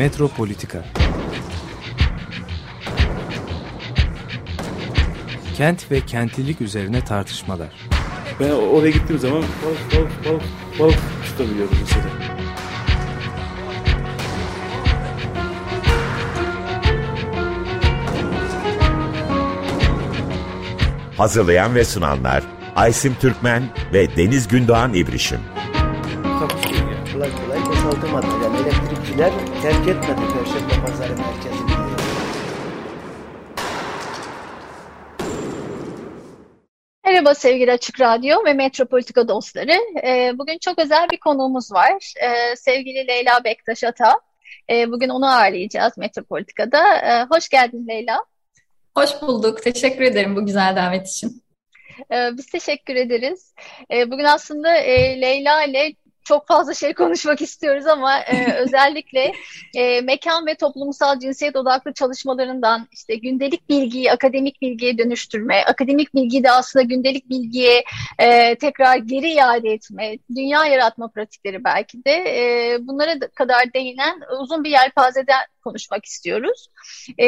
Metropolitika Kent ve kentlilik üzerine tartışmalar. Ben oraya gittiğim zaman balık balık balık balık tutabiliyorum mesela. Hazırlayan ve sunanlar Aysim Türkmen ve Deniz Gündoğan İbrişim. Takusuyor ya. Kolay kolay boşaltamadı. Elektrikçiler terk etmedi Perşembe Pazarı merkezini. Merhaba sevgili Açık Radyo ve Metropolitika dostları. Ee, bugün çok özel bir konuğumuz var. Ee, sevgili Leyla Bektaş Ata. Ee, bugün onu ağırlayacağız Metropolitika'da. Hoş geldin Leyla. Hoş bulduk. Teşekkür ederim bu güzel davet için. Biz teşekkür ederiz. Bugün aslında e, Leyla ile çok fazla şey konuşmak istiyoruz ama e, özellikle e, mekan ve toplumsal cinsiyet odaklı çalışmalarından işte gündelik bilgiyi akademik bilgiye dönüştürme, akademik bilgiyi de aslında gündelik bilgiye e, tekrar geri iade etme, dünya yaratma pratikleri belki de e, bunlara da kadar değinen uzun bir yelpazeden konuşmak istiyoruz. E,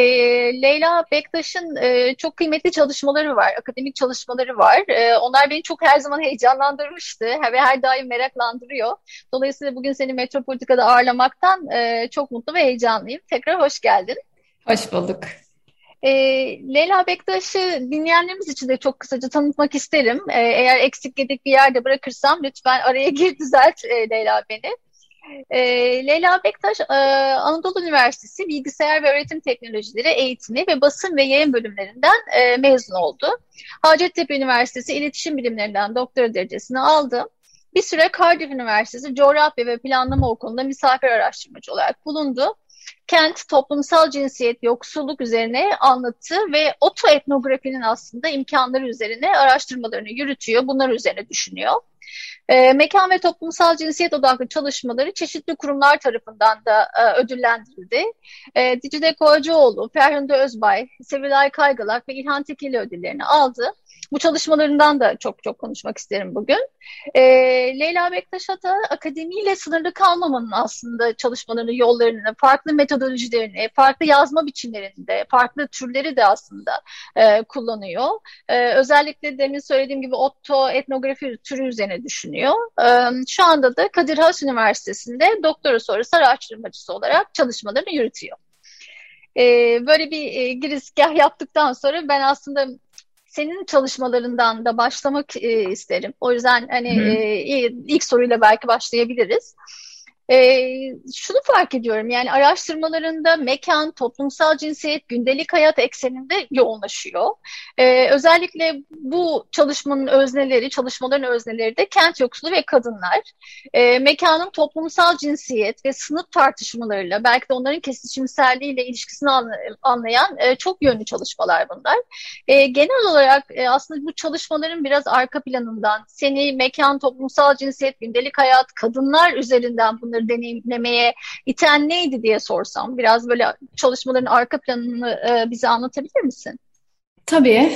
Leyla Bektaş'ın e, çok kıymetli çalışmaları var, akademik çalışmaları var. E, onlar beni çok her zaman heyecanlandırmıştı ve her daim meraklandırıyor. Dolayısıyla bugün seni Metropolitika'da ağırlamaktan e, çok mutlu ve heyecanlıyım. Tekrar hoş geldin. Hoş bulduk. E, Leyla Bektaş'ı dinleyenlerimiz için de çok kısaca tanıtmak isterim. E, eğer eksik gedik bir yerde bırakırsam lütfen araya gir düzelt e, Leyla beni. E, Leyla Bektaş e, Anadolu Üniversitesi Bilgisayar ve Öğretim Teknolojileri Eğitimi ve Basın ve Yayın bölümlerinden e, mezun oldu. Hacettepe Üniversitesi İletişim Bilimlerinden doktora derecesini aldı. Bir süre Cardiff Üniversitesi Coğrafya ve Planlama Okulu'nda misafir araştırmacı olarak bulundu. Kent, toplumsal cinsiyet, yoksulluk üzerine anlatı ve otoetnografinin aslında imkanları üzerine araştırmalarını yürütüyor. Bunlar üzerine düşünüyor. E, mekan ve toplumsal cinsiyet odaklı çalışmaları çeşitli kurumlar tarafından da e, ödüllendirildi. E, Dicle Koacıoğlu, Ferhunde Özbay, Sevilay Kaygılak ve İlhan Tekili ödüllerini aldı. Bu çalışmalarından da çok çok konuşmak isterim bugün. E, Leyla Bektaş Ata akademiyle sınırlı kalmamanın aslında çalışmalarını, yollarını, farklı metodolojilerini, farklı yazma biçimlerinde, farklı türleri de aslında e, kullanıyor. E, özellikle demin söylediğim gibi otto etnografi türü üzerine düşünüyor. E, şu anda da Kadir Has Üniversitesi'nde doktora sonrası araştırmacısı olarak çalışmalarını yürütüyor. E, böyle bir e, girizgah yaptıktan sonra ben aslında senin çalışmalarından da başlamak e, isterim. O yüzden hani e, ilk soruyla belki başlayabiliriz. E, şunu fark ediyorum yani araştırmalarında mekan, toplumsal cinsiyet, gündelik hayat ekseninde yoğunlaşıyor. E, özellikle bu çalışmanın özneleri, çalışmaların özneleri de kent yoksulluğu ve kadınlar. E, mekanın toplumsal cinsiyet ve sınıf tartışmalarıyla belki de onların kesişimselliğiyle ilişkisini anlayan e, çok yönlü çalışmalar bunlar. E, genel olarak e, aslında bu çalışmaların biraz arka planından seni mekan, toplumsal cinsiyet, gündelik hayat, kadınlar üzerinden bunları deneyimlemeye iten neydi diye sorsam biraz böyle çalışmaların arka planını e, bize anlatabilir misin? Tabii.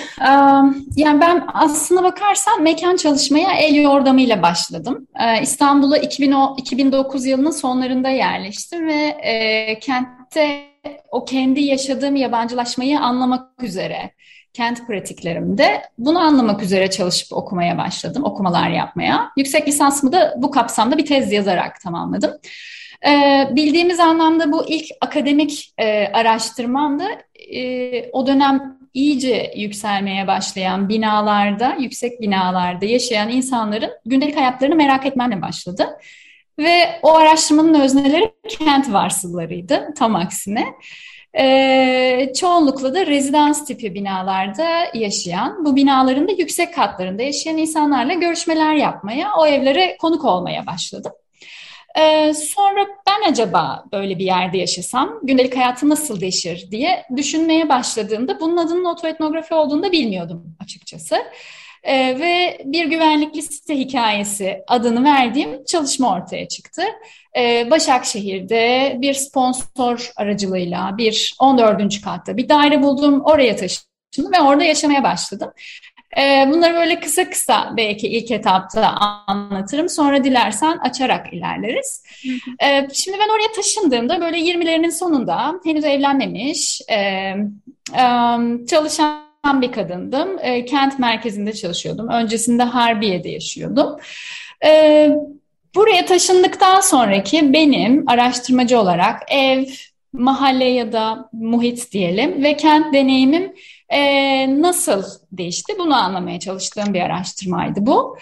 Yani ben aslına bakarsan mekan çalışmaya el yordamıyla başladım. İstanbul'a 2009 yılının sonlarında yerleştim ve e, kentte o kendi yaşadığım yabancılaşmayı anlamak üzere kent pratiklerimde bunu anlamak üzere çalışıp okumaya başladım, okumalar yapmaya. Yüksek lisansımı da bu kapsamda bir tez yazarak tamamladım. Ee, bildiğimiz anlamda bu ilk akademik e, araştırmam e, o dönem iyice yükselmeye başlayan binalarda, yüksek binalarda yaşayan insanların gündelik hayatlarını merak etmemle başladı. Ve o araştırmanın özneleri kent varsıllarıydı tam aksine. Ee, çoğunlukla da rezidans tipi binalarda yaşayan, bu binaların da yüksek katlarında yaşayan insanlarla görüşmeler yapmaya, o evlere konuk olmaya başladım. Ee, sonra ben acaba böyle bir yerde yaşasam gündelik hayatım nasıl değişir diye düşünmeye başladığımda bunun adının otoetnografi olduğunu da bilmiyordum açıkçası. Ee, ve bir güvenlikli site hikayesi adını verdiğim çalışma ortaya çıktı. Ee, Başakşehir'de bir sponsor aracılığıyla bir 14. katta bir daire buldum, oraya taşındım ve orada yaşamaya başladım. E, bunları böyle kısa kısa belki ilk etapta anlatırım. Sonra dilersen açarak ilerleriz. E, şimdi ben oraya taşındığımda böyle 20'lerinin sonunda henüz evlenmemiş, e, e, çalışan bir kadındım. E, kent merkezinde çalışıyordum. Öncesinde Harbiye'de yaşıyordum. E, buraya taşındıktan sonraki benim araştırmacı olarak ev, mahalle ya da muhit diyelim ve kent deneyimim e, nasıl değişti? Bunu anlamaya çalıştığım bir araştırmaydı bu.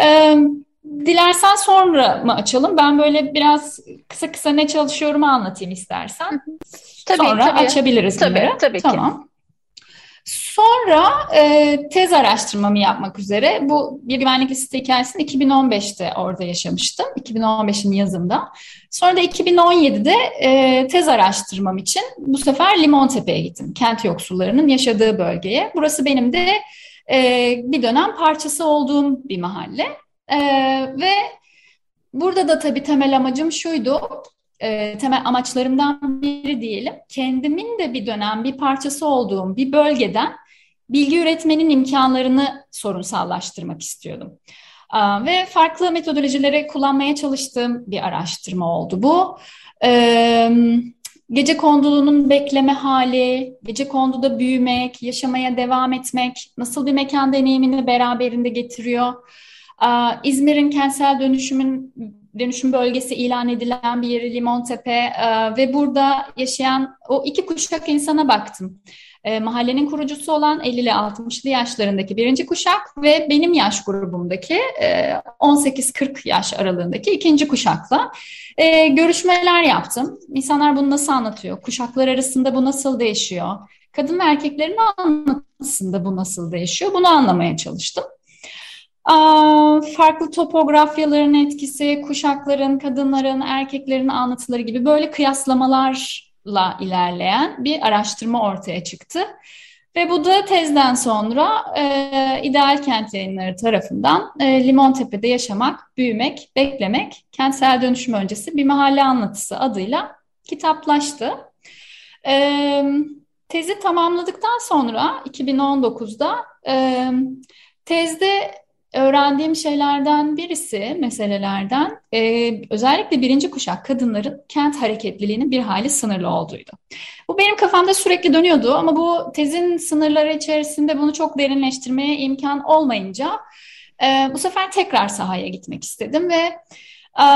E, dilersen sonra mı açalım? Ben böyle biraz kısa kısa ne çalışıyorumu anlatayım istersen. Tabii, sonra tabii. açabiliriz tabii, bunları. Tabii tamam. Sonra e, tez araştırmamı yapmak üzere bu bir güvenlik listesi hikayesini 2015'te orada yaşamıştım. 2015'in yazında. Sonra da 2017'de e, tez araştırmam için bu sefer Limontepe'ye gittim. Kent yoksullarının yaşadığı bölgeye. Burası benim de e, bir dönem parçası olduğum bir mahalle. E, ve burada da tabii temel amacım şuydu e, temel amaçlarımdan biri diyelim. Kendimin de bir dönem bir parçası olduğum bir bölgeden bilgi üretmenin imkanlarını sorunsallaştırmak istiyordum. Ve farklı metodolojileri kullanmaya çalıştığım bir araştırma oldu bu. Gece konduluğunun bekleme hali, gece konduda büyümek, yaşamaya devam etmek, nasıl bir mekan deneyimini beraberinde getiriyor. İzmir'in kentsel dönüşümün dönüşüm bölgesi ilan edilen bir yeri Limontepe ve burada yaşayan o iki kuşak insana baktım e, mahallenin kurucusu olan 50'li 60'lı yaşlarındaki birinci kuşak ve benim yaş grubumdaki e, 18-40 yaş aralığındaki ikinci kuşakla e, görüşmeler yaptım. İnsanlar bunu nasıl anlatıyor? Kuşaklar arasında bu nasıl değişiyor? Kadın ve erkeklerin anlatısında bu nasıl değişiyor? Bunu anlamaya çalıştım. Farklı topografyaların etkisi, kuşakların, kadınların, erkeklerin anlatıları gibi böyle kıyaslamalar la ilerleyen bir araştırma ortaya çıktı. Ve bu da tezden sonra e, İdeal Kent Yayınları tarafından e, Limontepe'de yaşamak, büyümek, beklemek, kentsel dönüşüm öncesi bir mahalle anlatısı adıyla kitaplaştı. E, tezi tamamladıktan sonra 2019'da e, tezde öğrendiğim şeylerden birisi, meselelerden e, özellikle birinci kuşak kadınların kent hareketliliğinin bir hali sınırlı olduğuydu. Bu benim kafamda sürekli dönüyordu ama bu tezin sınırları içerisinde bunu çok derinleştirmeye imkan olmayınca e, bu sefer tekrar sahaya gitmek istedim ve e,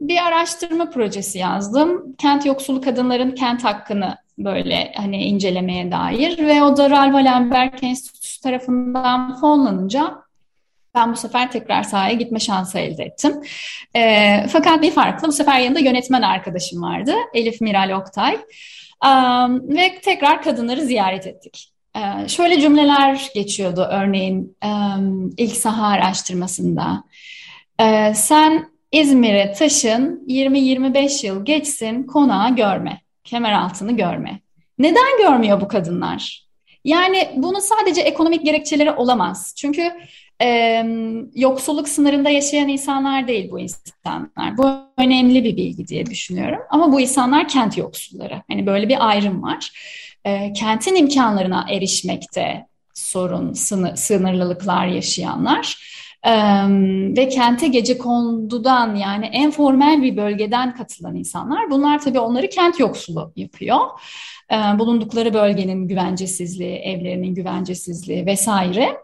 bir araştırma projesi yazdım. Kent yoksulu kadınların kent hakkını böyle hani incelemeye dair ve o da Ralph Wallenberg Enstitüsü tarafından fonlanınca ben bu sefer tekrar sahaya gitme şansı elde ettim. E, fakat bir farklı bu sefer yanında yönetmen arkadaşım vardı. Elif Miral Oktay. Um, ve tekrar kadınları ziyaret ettik. Ee, şöyle cümleler geçiyordu örneğin um, ilk saha araştırmasında. Ee, sen İzmir'e taşın 20-25 yıl geçsin konağı görme, kemer altını görme. Neden görmüyor bu kadınlar? Yani bunu sadece ekonomik gerekçeleri olamaz. Çünkü e, yoksulluk sınırında yaşayan insanlar değil bu insanlar. Bu önemli bir bilgi diye düşünüyorum. Ama bu insanlar kent yoksulları. Hani böyle bir ayrım var. E, kentin imkanlarına erişmekte sorun, sınır, sınırlılıklar yaşayanlar. Ee, ve kente gece kondudan yani en formel bir bölgeden katılan insanlar. Bunlar tabii onları kent yoksulu yapıyor. Ee, bulundukları bölgenin güvencesizliği, evlerinin güvencesizliği vesaire.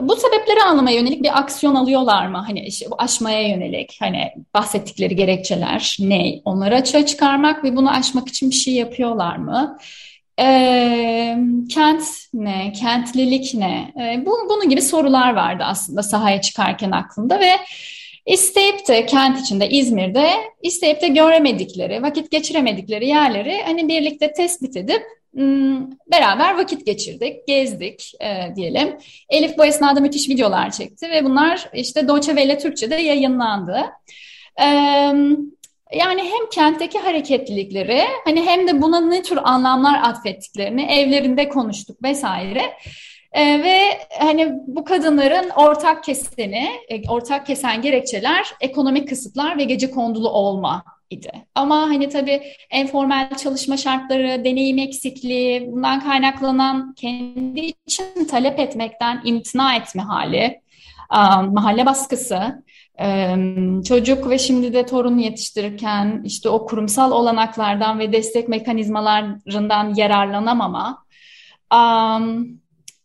Bu sebepleri anlamaya yönelik bir aksiyon alıyorlar mı? Hani bu aşmaya yönelik hani bahsettikleri gerekçeler ne? Onları açığa çıkarmak ve bunu aşmak için bir şey yapıyorlar mı? Ee, kent ne? Kentlilik ne? Ee, bu, bunun gibi sorular vardı aslında sahaya çıkarken aklımda ve isteyip de kent içinde İzmir'de isteyip de göremedikleri, vakit geçiremedikleri yerleri hani birlikte tespit edip beraber vakit geçirdik, gezdik e, diyelim. Elif bu esnada müthiş videolar çekti ve bunlar işte Deutsche Welle Türkçe'de yayınlandı. E, yani hem kentteki hareketlilikleri hani hem de buna ne tür anlamlar atfettiklerini evlerinde konuştuk vesaire. E, ve hani bu kadınların ortak keseni, e, ortak kesen gerekçeler ekonomik kısıtlar ve gece kondulu olma idi. Ama hani tabii informal çalışma şartları, deneyim eksikliği, bundan kaynaklanan kendi için talep etmekten imtina etme hali, mahalle baskısı, çocuk ve şimdi de torun yetiştirirken işte o kurumsal olanaklardan ve destek mekanizmalarından yararlanamama,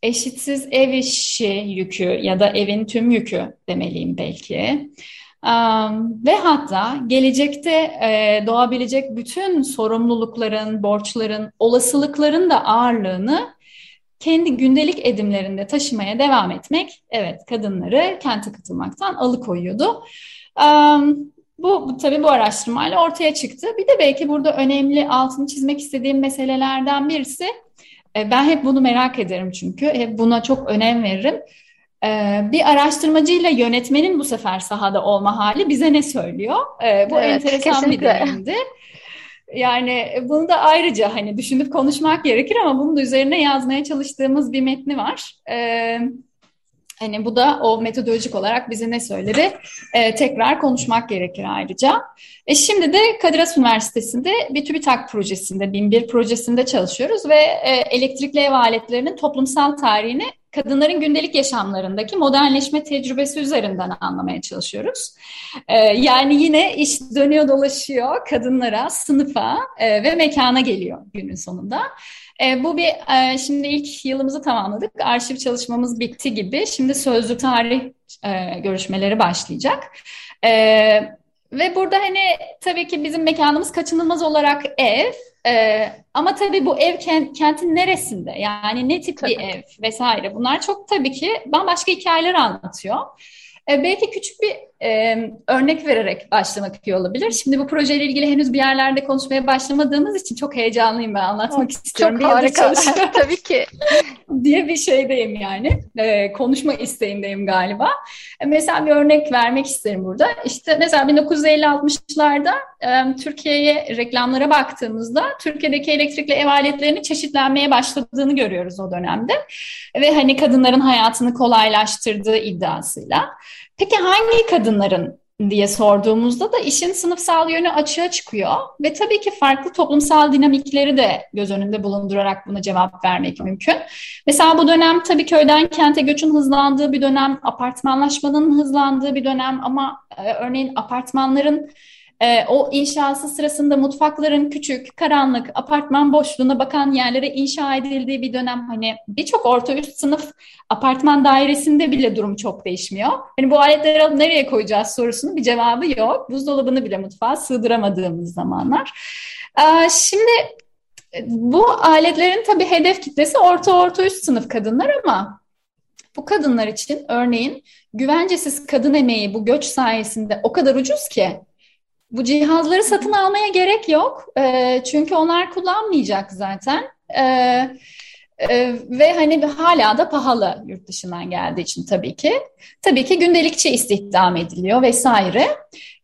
eşitsiz ev işi yükü ya da evin tüm yükü demeliyim belki. Ve hatta gelecekte e, doğabilecek bütün sorumlulukların, borçların, olasılıkların da ağırlığını kendi gündelik edimlerinde taşımaya devam etmek, evet kadınları kente katılmaktan alıkoyuyordu. Bu, bu tabii bu araştırmayla ortaya çıktı. Bir de belki burada önemli altını çizmek istediğim meselelerden birisi, ben hep bunu merak ederim çünkü, hep buna çok önem veririm. E, bir araştırmacıyla yönetmenin bu sefer sahada olma hali bize ne söylüyor? E, bu evet, enteresan kesinlikle. bir deneyimdi. Yani bunu da ayrıca hani düşünüp konuşmak gerekir ama bunun da üzerine yazmaya çalıştığımız bir metni var. Ee, hani bu da o metodolojik olarak bize ne söyledi ee, tekrar konuşmak gerekir ayrıca. E şimdi de Kadir Has Üniversitesi'nde bir TÜBİTAK projesinde, BİM1 projesinde çalışıyoruz ve e, elektrikli ev aletlerinin toplumsal tarihini kadınların gündelik yaşamlarındaki modernleşme tecrübesi üzerinden anlamaya çalışıyoruz. Ee, yani yine iş dönüyor dolaşıyor kadınlara, sınıfa e, ve mekana geliyor günün sonunda. E, bu bir e, şimdi ilk yılımızı tamamladık. Arşiv çalışmamız bitti gibi. Şimdi sözlü tarih e, görüşmeleri başlayacak. E, ve burada hani tabii ki bizim mekanımız kaçınılmaz olarak ev. Ee, ama tabii bu ev kentin neresinde? Yani ne tip tabii. bir ev vesaire. Bunlar çok tabii ki bambaşka hikayeler anlatıyor. Ee, belki küçük bir e, örnek vererek başlamak iyi olabilir. Şimdi bu projeyle ilgili henüz bir yerlerde konuşmaya başlamadığımız için çok heyecanlıyım ben anlatmak çok, istiyorum. Çok harika. Tabii ki. diye bir şeydeyim yani. E, konuşma isteğindeyim galiba. E, mesela bir örnek vermek isterim burada. İşte mesela 1950-60'larda e, Türkiye'ye reklamlara baktığımızda Türkiye'deki elektrikli ev aletlerinin çeşitlenmeye başladığını görüyoruz o dönemde. Ve hani kadınların hayatını kolaylaştırdığı iddiasıyla. Peki hangi kadınların diye sorduğumuzda da işin sınıfsal yönü açığa çıkıyor ve tabii ki farklı toplumsal dinamikleri de göz önünde bulundurarak buna cevap vermek mümkün. Mesela bu dönem tabii köyden kente göçün hızlandığı bir dönem, apartmanlaşmanın hızlandığı bir dönem ama e, örneğin apartmanların e, o inşası sırasında mutfakların küçük, karanlık, apartman boşluğuna bakan yerlere inşa edildiği bir dönem hani birçok orta üst sınıf apartman dairesinde bile durum çok değişmiyor. Hani bu aletleri alıp nereye koyacağız sorusunun bir cevabı yok. Buzdolabını bile mutfağa sığdıramadığımız zamanlar. E, şimdi bu aletlerin tabii hedef kitlesi orta orta üst sınıf kadınlar ama bu kadınlar için örneğin güvencesiz kadın emeği bu göç sayesinde o kadar ucuz ki bu cihazları satın almaya gerek yok. E, çünkü onlar kullanmayacak zaten. E, e, ve hani hala da pahalı yurt dışından geldiği için tabii ki. Tabii ki gündelikçi istihdam ediliyor vesaire.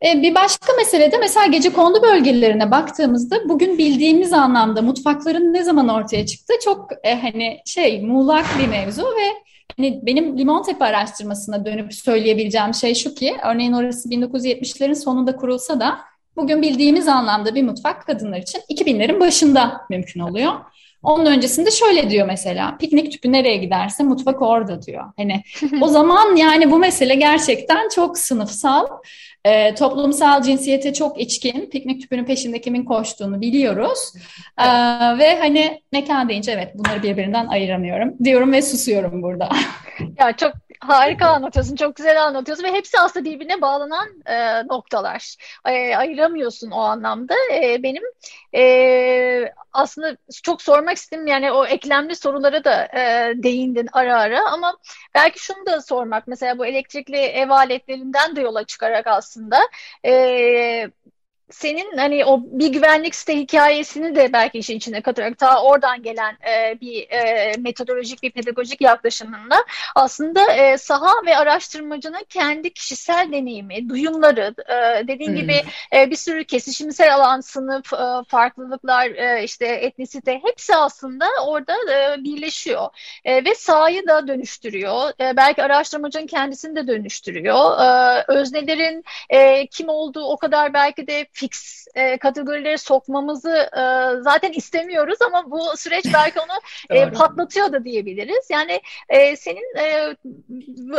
E, bir başka mesele de mesela gece kondu bölgelerine baktığımızda bugün bildiğimiz anlamda mutfakların ne zaman ortaya çıktı çok e, hani şey muğlak bir mevzu ve Hani benim Limontepe araştırmasına dönüp söyleyebileceğim şey şu ki, örneğin orası 1970'lerin sonunda kurulsa da bugün bildiğimiz anlamda bir mutfak kadınlar için 2000'lerin başında mümkün oluyor. Onun öncesinde şöyle diyor mesela, piknik tüpü nereye giderse mutfak orada diyor. Hani o zaman yani bu mesele gerçekten çok sınıfsal, e, toplumsal cinsiyete çok içkin, piknik tüpünün peşinde kimin koştuğunu biliyoruz. E, ve hani mekan deyince evet bunları birbirinden ayıramıyorum diyorum ve susuyorum burada. Ya çok harika anlatıyorsun, çok güzel anlatıyorsun ve hepsi aslında birbirine bağlanan e, noktalar. E, ayıramıyorsun o anlamda. E, benim e, aslında çok sormak istedim yani o eklemli sorulara da e, değindin ara ara ama belki şunu da sormak mesela bu elektrikli ev aletlerinden de yola çıkarak aslında e, senin hani o bir güvenlik site hikayesini de belki işin içine katarak ta oradan gelen e, bir e, metodolojik bir pedagojik yaklaşımında aslında e, saha ve araştırmacının kendi kişisel deneyimi, duyumları, e, dediğin hmm. gibi e, bir sürü kesişimsel alan, sınıf, e, farklılıklar, e, işte etnisite hepsi aslında orada e, birleşiyor e, ve sahayı da dönüştürüyor. E, belki araştırmacının kendisini de dönüştürüyor. E, öznelerin e, kim olduğu o kadar belki de fix e, kategorilere sokmamızı e, zaten istemiyoruz ama bu süreç belki onu e, patlatıyor da diyebiliriz. Yani e, senin e,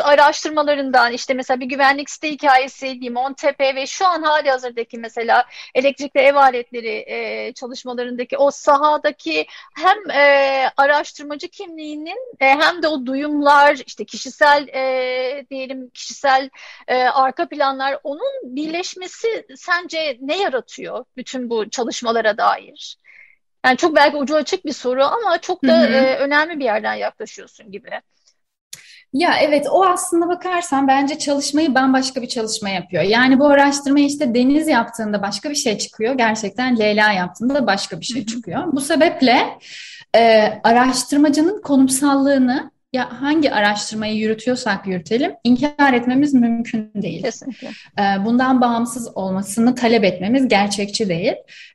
araştırmalarından işte mesela bir güvenlik site hikayesi Limontepe ve şu an hali hazırdaki mesela elektrikli ev aletleri e, çalışmalarındaki o sahadaki hem e, araştırmacı kimliğinin e, hem de o duyumlar işte kişisel e, diyelim kişisel e, arka planlar onun birleşmesi sence ne yaratıyor bütün bu çalışmalara dair? Yani çok belki ucu açık bir soru ama çok da hı hı. E, önemli bir yerden yaklaşıyorsun gibi. Ya evet o aslında bakarsan bence çalışmayı bambaşka bir çalışma yapıyor. Yani bu araştırmayı işte Deniz yaptığında başka bir şey çıkıyor. Gerçekten Leyla yaptığında başka bir şey çıkıyor. Bu sebeple e, araştırmacının konumsallığını ya hangi araştırmayı yürütüyorsak yürütelim inkar etmemiz mümkün değil. Kesinlikle. E, bundan bağımsız olmasını talep etmemiz gerçekçi değil.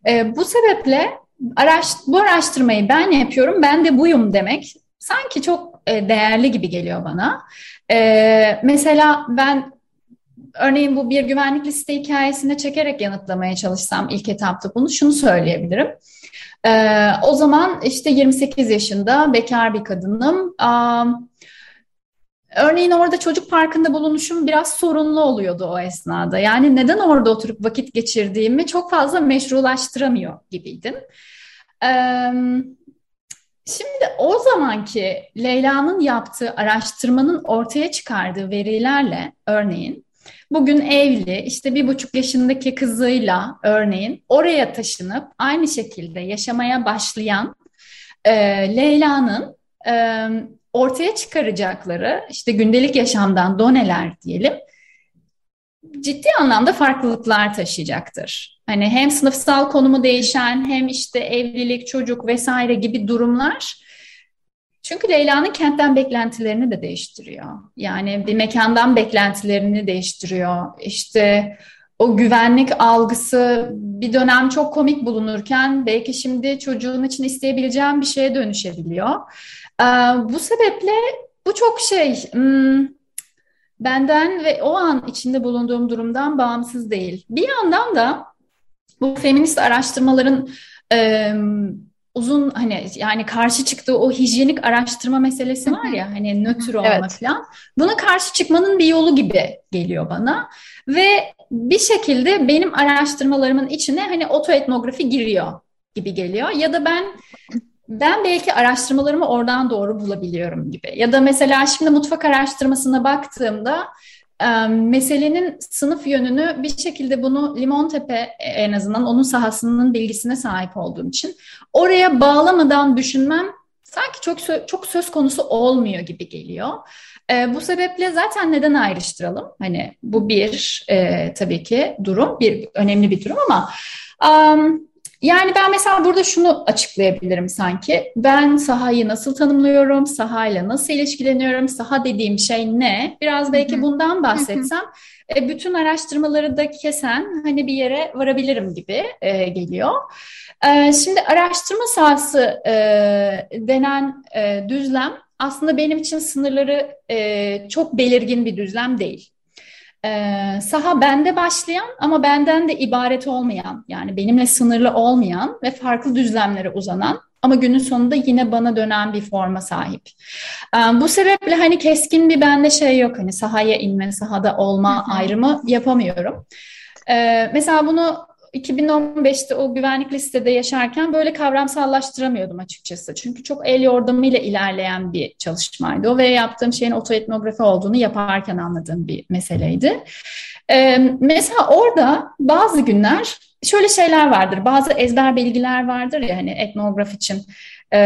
E, bu sebeple araş, bu araştırmayı ben yapıyorum, ben de buyum demek sanki çok e, değerli gibi geliyor bana. E, mesela ben örneğin bu bir güvenlik liste hikayesinde çekerek yanıtlamaya çalışsam ilk etapta bunu şunu söyleyebilirim. Ee, o zaman işte 28 yaşında bekar bir kadınım. Um, örneğin orada çocuk parkında bulunuşum biraz sorunlu oluyordu o esnada. Yani neden orada oturup vakit geçirdiğimi çok fazla meşrulaştıramıyor gibiydim. Ee, Şimdi o zamanki Leyla'nın yaptığı araştırmanın ortaya çıkardığı verilerle örneğin bugün evli işte bir buçuk yaşındaki kızıyla örneğin oraya taşınıp aynı şekilde yaşamaya başlayan e, Leyla'nın e, ortaya çıkaracakları işte gündelik yaşamdan doneler diyelim ciddi anlamda farklılıklar taşıyacaktır. Hani hem sınıfsal konumu değişen hem işte evlilik, çocuk vesaire gibi durumlar. Çünkü Leyla'nın kentten beklentilerini de değiştiriyor. Yani bir mekandan beklentilerini değiştiriyor. İşte o güvenlik algısı bir dönem çok komik bulunurken belki şimdi çocuğun için isteyebileceğim bir şeye dönüşebiliyor. Bu sebeple bu çok şey hmm, benden ve o an içinde bulunduğum durumdan bağımsız değil. Bir yandan da bu feminist araştırmaların uzun hani yani karşı çıktığı o hijyenik araştırma meselesi var ya hani nötr olma evet. falan. Buna karşı çıkmanın bir yolu gibi geliyor bana ve bir şekilde benim araştırmalarımın içine hani otoetnografi giriyor gibi geliyor ya da ben ben belki araştırmalarımı oradan doğru bulabiliyorum gibi. Ya da mesela şimdi mutfak araştırmasına baktığımda meselenin sınıf yönünü bir şekilde bunu Limontepe en azından onun sahasının bilgisine sahip olduğum için oraya bağlamadan düşünmem sanki çok çok söz konusu olmuyor gibi geliyor. E, bu sebeple zaten neden ayrıştıralım? Hani bu bir e, tabii ki durum, bir önemli bir durum ama um, yani ben mesela burada şunu açıklayabilirim sanki. Ben sahayı nasıl tanımlıyorum, sahayla nasıl ilişkileniyorum, saha dediğim şey ne? Biraz belki bundan bahsetsem e, bütün araştırmaları da kesen hani bir yere varabilirim gibi e, geliyor. E, şimdi araştırma sahası e, denen e, düzlem aslında benim için sınırları e, çok belirgin bir düzlem değil. Ee, saha bende başlayan ama benden de ibaret olmayan yani benimle sınırlı olmayan ve farklı düzlemlere uzanan ama günün sonunda yine bana dönen bir forma sahip. Ee, bu sebeple hani keskin bir bende şey yok hani sahaya inme, sahada olma ayrımı yapamıyorum. Ee, mesela bunu 2015'te o güvenlik listede yaşarken böyle kavramsallaştıramıyordum açıkçası. Çünkü çok el yordamıyla ilerleyen bir çalışmaydı o ve yaptığım şeyin otoetnografi olduğunu yaparken anladığım bir meseleydi. Ee, mesela orada bazı günler şöyle şeyler vardır. Bazı ezber bilgiler vardır ya hani etnograf için e,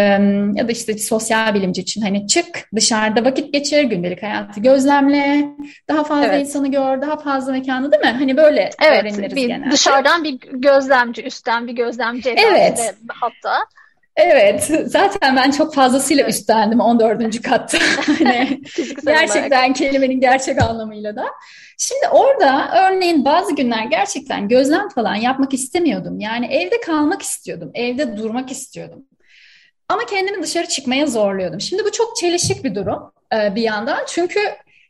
ya da işte sosyal bilimci için hani çık dışarıda vakit geçir, gündelik hayatı gözlemle, daha fazla evet. insanı gör, daha fazla mekanı değil mi? Hani böyle evet, öğreniriz bir, genelde. Dışarıdan bir gözlemci, üstten bir gözlemci evet. hatta. Evet, zaten ben çok fazlasıyla evet. üstlendim 14. katta. hani gerçekten kelimenin gerçek anlamıyla da. Şimdi orada örneğin bazı günler gerçekten gözlem falan yapmak istemiyordum. Yani evde kalmak istiyordum, evde durmak istiyordum. Ama kendimi dışarı çıkmaya zorluyordum. Şimdi bu çok çelişik bir durum e, bir yandan. Çünkü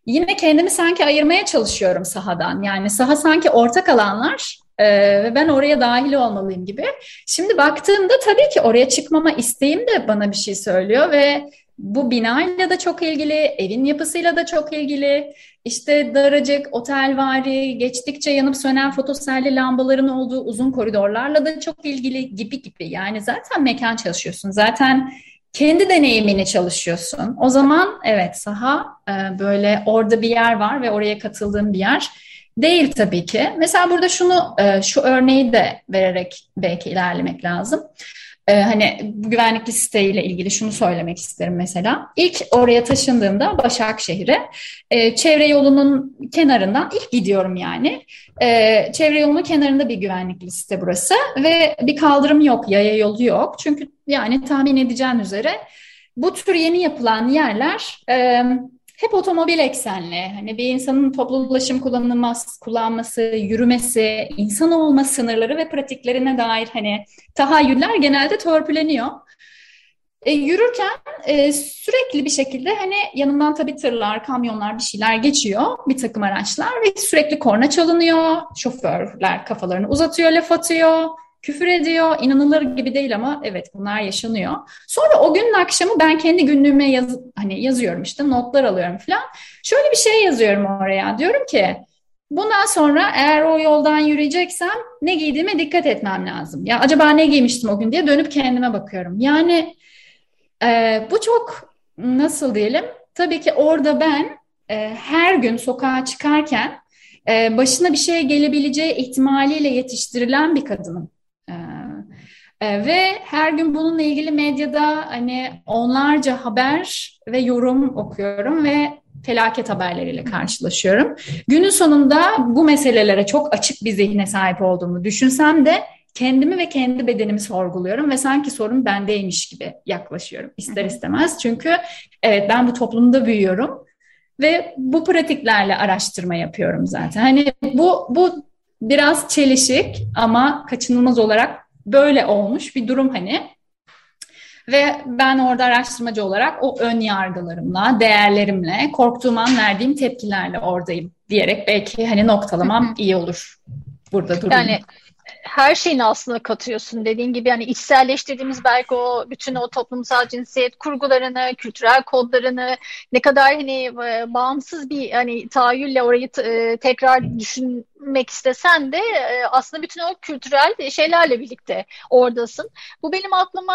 yine kendimi sanki ayırmaya çalışıyorum sahadan. Yani saha sanki ortak alanlar Ee, ve ben oraya dahil olmalıyım gibi. Şimdi baktığımda tabii ki oraya çıkmama isteğim de bana bir şey söylüyor ve bu binayla da çok ilgili, evin yapısıyla da çok ilgili. İşte daracık, otelvari, geçtikçe yanıp sönen fotoselli lambaların olduğu uzun koridorlarla da çok ilgili gibi gibi. Yani zaten mekan çalışıyorsun. Zaten kendi deneyimini çalışıyorsun. O zaman evet saha e, böyle orada bir yer var ve oraya katıldığım bir yer değil tabii ki. Mesela burada şunu e, şu örneği de vererek belki ilerlemek lazım. Ee, hani güvenlikli siteyle ilgili şunu söylemek isterim mesela. İlk oraya taşındığımda Başakşehir'e e, çevre yolunun kenarından ilk gidiyorum yani. E, çevre yolunun kenarında bir güvenlikli site burası ve bir kaldırım yok, yaya yolu yok. Çünkü yani tahmin edeceğin üzere bu tür yeni yapılan yerler e, hep otomobil eksenli. Hani bir insanın toplu ulaşım kullanılmaz, kullanması, yürümesi, insan olma sınırları ve pratiklerine dair hani tahayyüller genelde törpüleniyor. E, yürürken e, sürekli bir şekilde hani yanımdan tabii tırlar, kamyonlar bir şeyler geçiyor, bir takım araçlar ve sürekli korna çalınıyor. Şoförler kafalarını uzatıyor, laf atıyor küfür ediyor. İnanılır gibi değil ama evet bunlar yaşanıyor. Sonra o günün akşamı ben kendi günlüğüme yaz, hani yazıyorum işte notlar alıyorum falan. Şöyle bir şey yazıyorum oraya. Diyorum ki bundan sonra eğer o yoldan yürüyeceksem ne giydiğime dikkat etmem lazım. Ya acaba ne giymiştim o gün diye dönüp kendime bakıyorum. Yani e, bu çok nasıl diyelim? Tabii ki orada ben e, her gün sokağa çıkarken e, başına bir şey gelebileceği ihtimaliyle yetiştirilen bir kadınım. Ee, e, ve her gün bununla ilgili medyada hani onlarca haber ve yorum okuyorum ve felaket haberleriyle karşılaşıyorum. Günün sonunda bu meselelere çok açık bir zihne sahip olduğumu düşünsem de kendimi ve kendi bedenimi sorguluyorum ve sanki sorun bendeymiş gibi yaklaşıyorum ister istemez. Çünkü evet ben bu toplumda büyüyorum ve bu pratiklerle araştırma yapıyorum zaten. Hani bu bu biraz çelişik ama kaçınılmaz olarak böyle olmuş bir durum hani. Ve ben orada araştırmacı olarak o ön yargılarımla, değerlerimle, korktuğum an verdiğim tepkilerle oradayım diyerek belki hani noktalamam iyi olur burada durayım. Yani her şeyini aslında katıyorsun. Dediğin gibi yani içselleştirdiğimiz belki o bütün o toplumsal cinsiyet kurgularını, kültürel kodlarını ne kadar hani e, bağımsız bir hani tahayyülle orayı e, tekrar düşünmek istesen de e, aslında bütün o kültürel şeylerle birlikte oradasın. Bu benim aklıma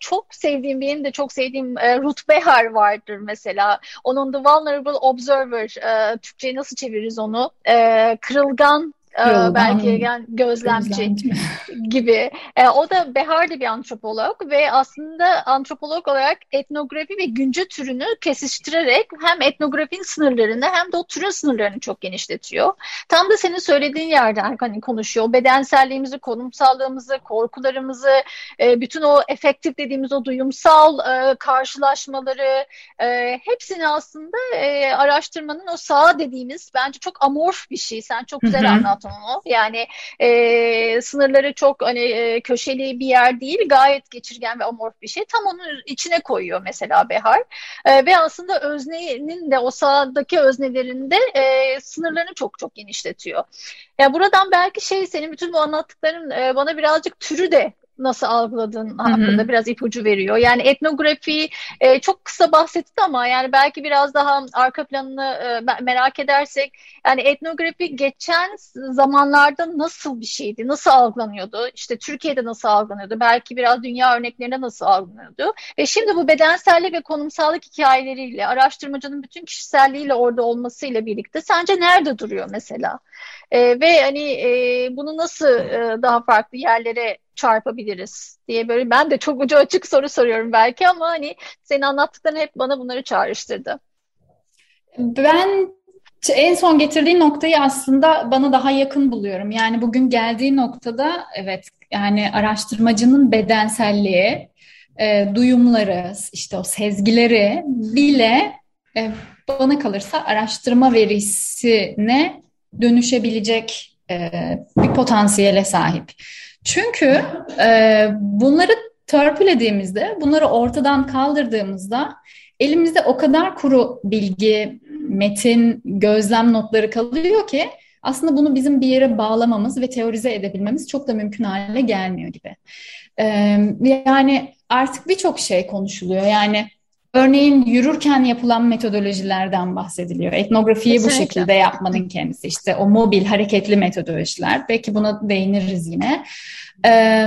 çok sevdiğim, benim de çok sevdiğim Ruth Behar vardır mesela. Onun The Vulnerable Observer, Türkçe'ye nasıl çeviririz onu? Kırılgan Yoldan, belki yani gözlemci, gözlemci. gibi. E, o da Behar da bir antropolog ve aslında antropolog olarak etnografi ve günce türünü kesiştirerek hem etnografinin sınırlarını hem de o türün sınırlarını çok genişletiyor. Tam da senin söylediğin yerden hani konuşuyor. Bedenselliğimizi, konumsallığımızı, korkularımızı, e, bütün o efektif dediğimiz o duyumsal e, karşılaşmaları e, hepsini aslında e, araştırmanın o sağ dediğimiz bence çok amorf bir şey. Sen çok güzel anlattın atomu. Yani e, sınırları çok hani e, köşeli bir yer değil, gayet geçirgen ve amorf bir şey. Tam onun içine koyuyor mesela Behar. E, ve aslında öznenin de o sahadaki öznelerinde e, sınırlarını çok çok genişletiyor. Ya buradan belki şey senin bütün bu anlattıkların e, bana birazcık türü de nasıl algıladığın hakkında biraz ipucu veriyor. Yani etnografi e, çok kısa bahsetti ama yani belki biraz daha arka planını e, merak edersek yani etnografi geçen zamanlarda nasıl bir şeydi? Nasıl algılanıyordu? İşte Türkiye'de nasıl algılanıyordu? Belki biraz dünya örneklerinde nasıl algılanıyordu? Ve şimdi bu bedensellik ve konumsallık hikayeleriyle araştırmacının bütün kişiselliğiyle orada olmasıyla birlikte sence nerede duruyor mesela? E, ve hani e, bunu nasıl e, daha farklı yerlere çarpabiliriz diye böyle ben de çok ucu açık soru soruyorum belki ama hani senin anlattıkların hep bana bunları çağrıştırdı. Ben en son getirdiğin noktayı aslında bana daha yakın buluyorum. Yani bugün geldiği noktada evet yani araştırmacının bedenselliği, e, duyumları, işte o sezgileri bile e, bana kalırsa araştırma verisine dönüşebilecek e, bir potansiyele sahip. Çünkü e, bunları törpülediğimizde, bunları ortadan kaldırdığımızda elimizde o kadar kuru bilgi, metin, gözlem notları kalıyor ki aslında bunu bizim bir yere bağlamamız ve teorize edebilmemiz çok da mümkün hale gelmiyor gibi. Ee, yani artık birçok şey konuşuluyor. Yani örneğin yürürken yapılan metodolojilerden bahsediliyor. Etnografiyi Kesinlikle. bu şekilde yapmanın kendisi. işte o mobil, hareketli metodolojiler. Belki buna değiniriz yine. Ee,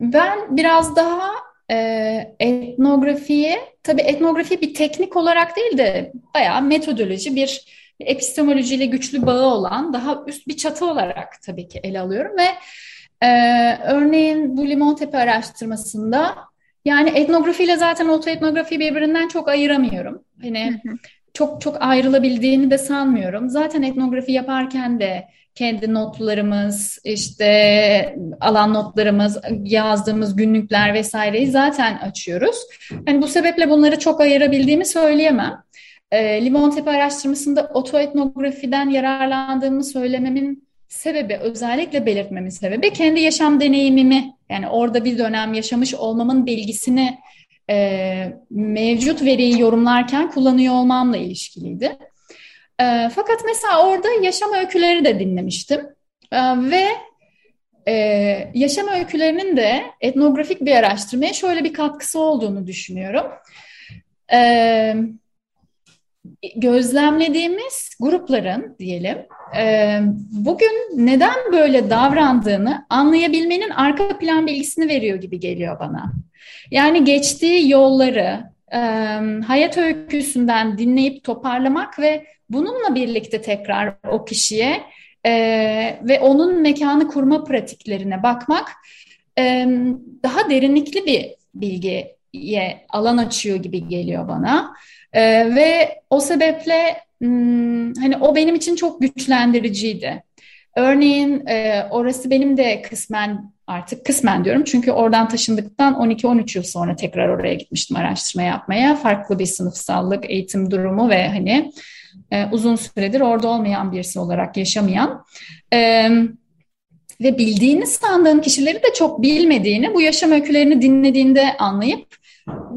ben biraz daha e, etnografiyi, tabii etnografi bir teknik olarak değil de bayağı metodoloji, bir epistemolojiyle güçlü bağı olan daha üst bir çatı olarak tabii ki ele alıyorum ve e, örneğin bu Limontepe araştırmasında yani etnografiyle zaten otoetnografi birbirinden çok ayıramıyorum. Hani çok çok ayrılabildiğini de sanmıyorum. Zaten etnografi yaparken de kendi notlarımız, işte alan notlarımız, yazdığımız günlükler vesaireyi zaten açıyoruz. Yani bu sebeple bunları çok ayırabildiğimi söyleyemem. E, Limontepe araştırmasında otoetnografiden yararlandığımı söylememin sebebi, özellikle belirtmemin sebebi kendi yaşam deneyimimi, yani orada bir dönem yaşamış olmamın bilgisini e, mevcut veriyi yorumlarken kullanıyor olmamla ilişkiliydi. E, fakat mesela orada yaşam öyküleri de dinlemiştim e, ve e, yaşam öykülerinin de etnografik bir araştırmaya şöyle bir katkısı olduğunu düşünüyorum. E, gözlemlediğimiz grupların diyelim e, bugün neden böyle davrandığını anlayabilmenin arka plan bilgisini veriyor gibi geliyor bana. Yani geçtiği yolları e, hayat öyküsünden dinleyip toparlamak ve bununla birlikte tekrar o kişiye e, ve onun mekanı kurma pratiklerine bakmak daha derinlikli bir bilgiye alan açıyor gibi geliyor bana. E, ve o sebeple hmm, hani o benim için çok güçlendiriciydi. Örneğin e, orası benim de kısmen artık kısmen diyorum çünkü oradan taşındıktan 12-13 yıl sonra tekrar oraya gitmiştim araştırma yapmaya. Farklı bir sınıfsallık, eğitim durumu ve hani e, uzun süredir orada olmayan birisi olarak yaşamayan e, ve bildiğini sandığın kişileri de çok bilmediğini bu yaşam öykülerini dinlediğinde anlayıp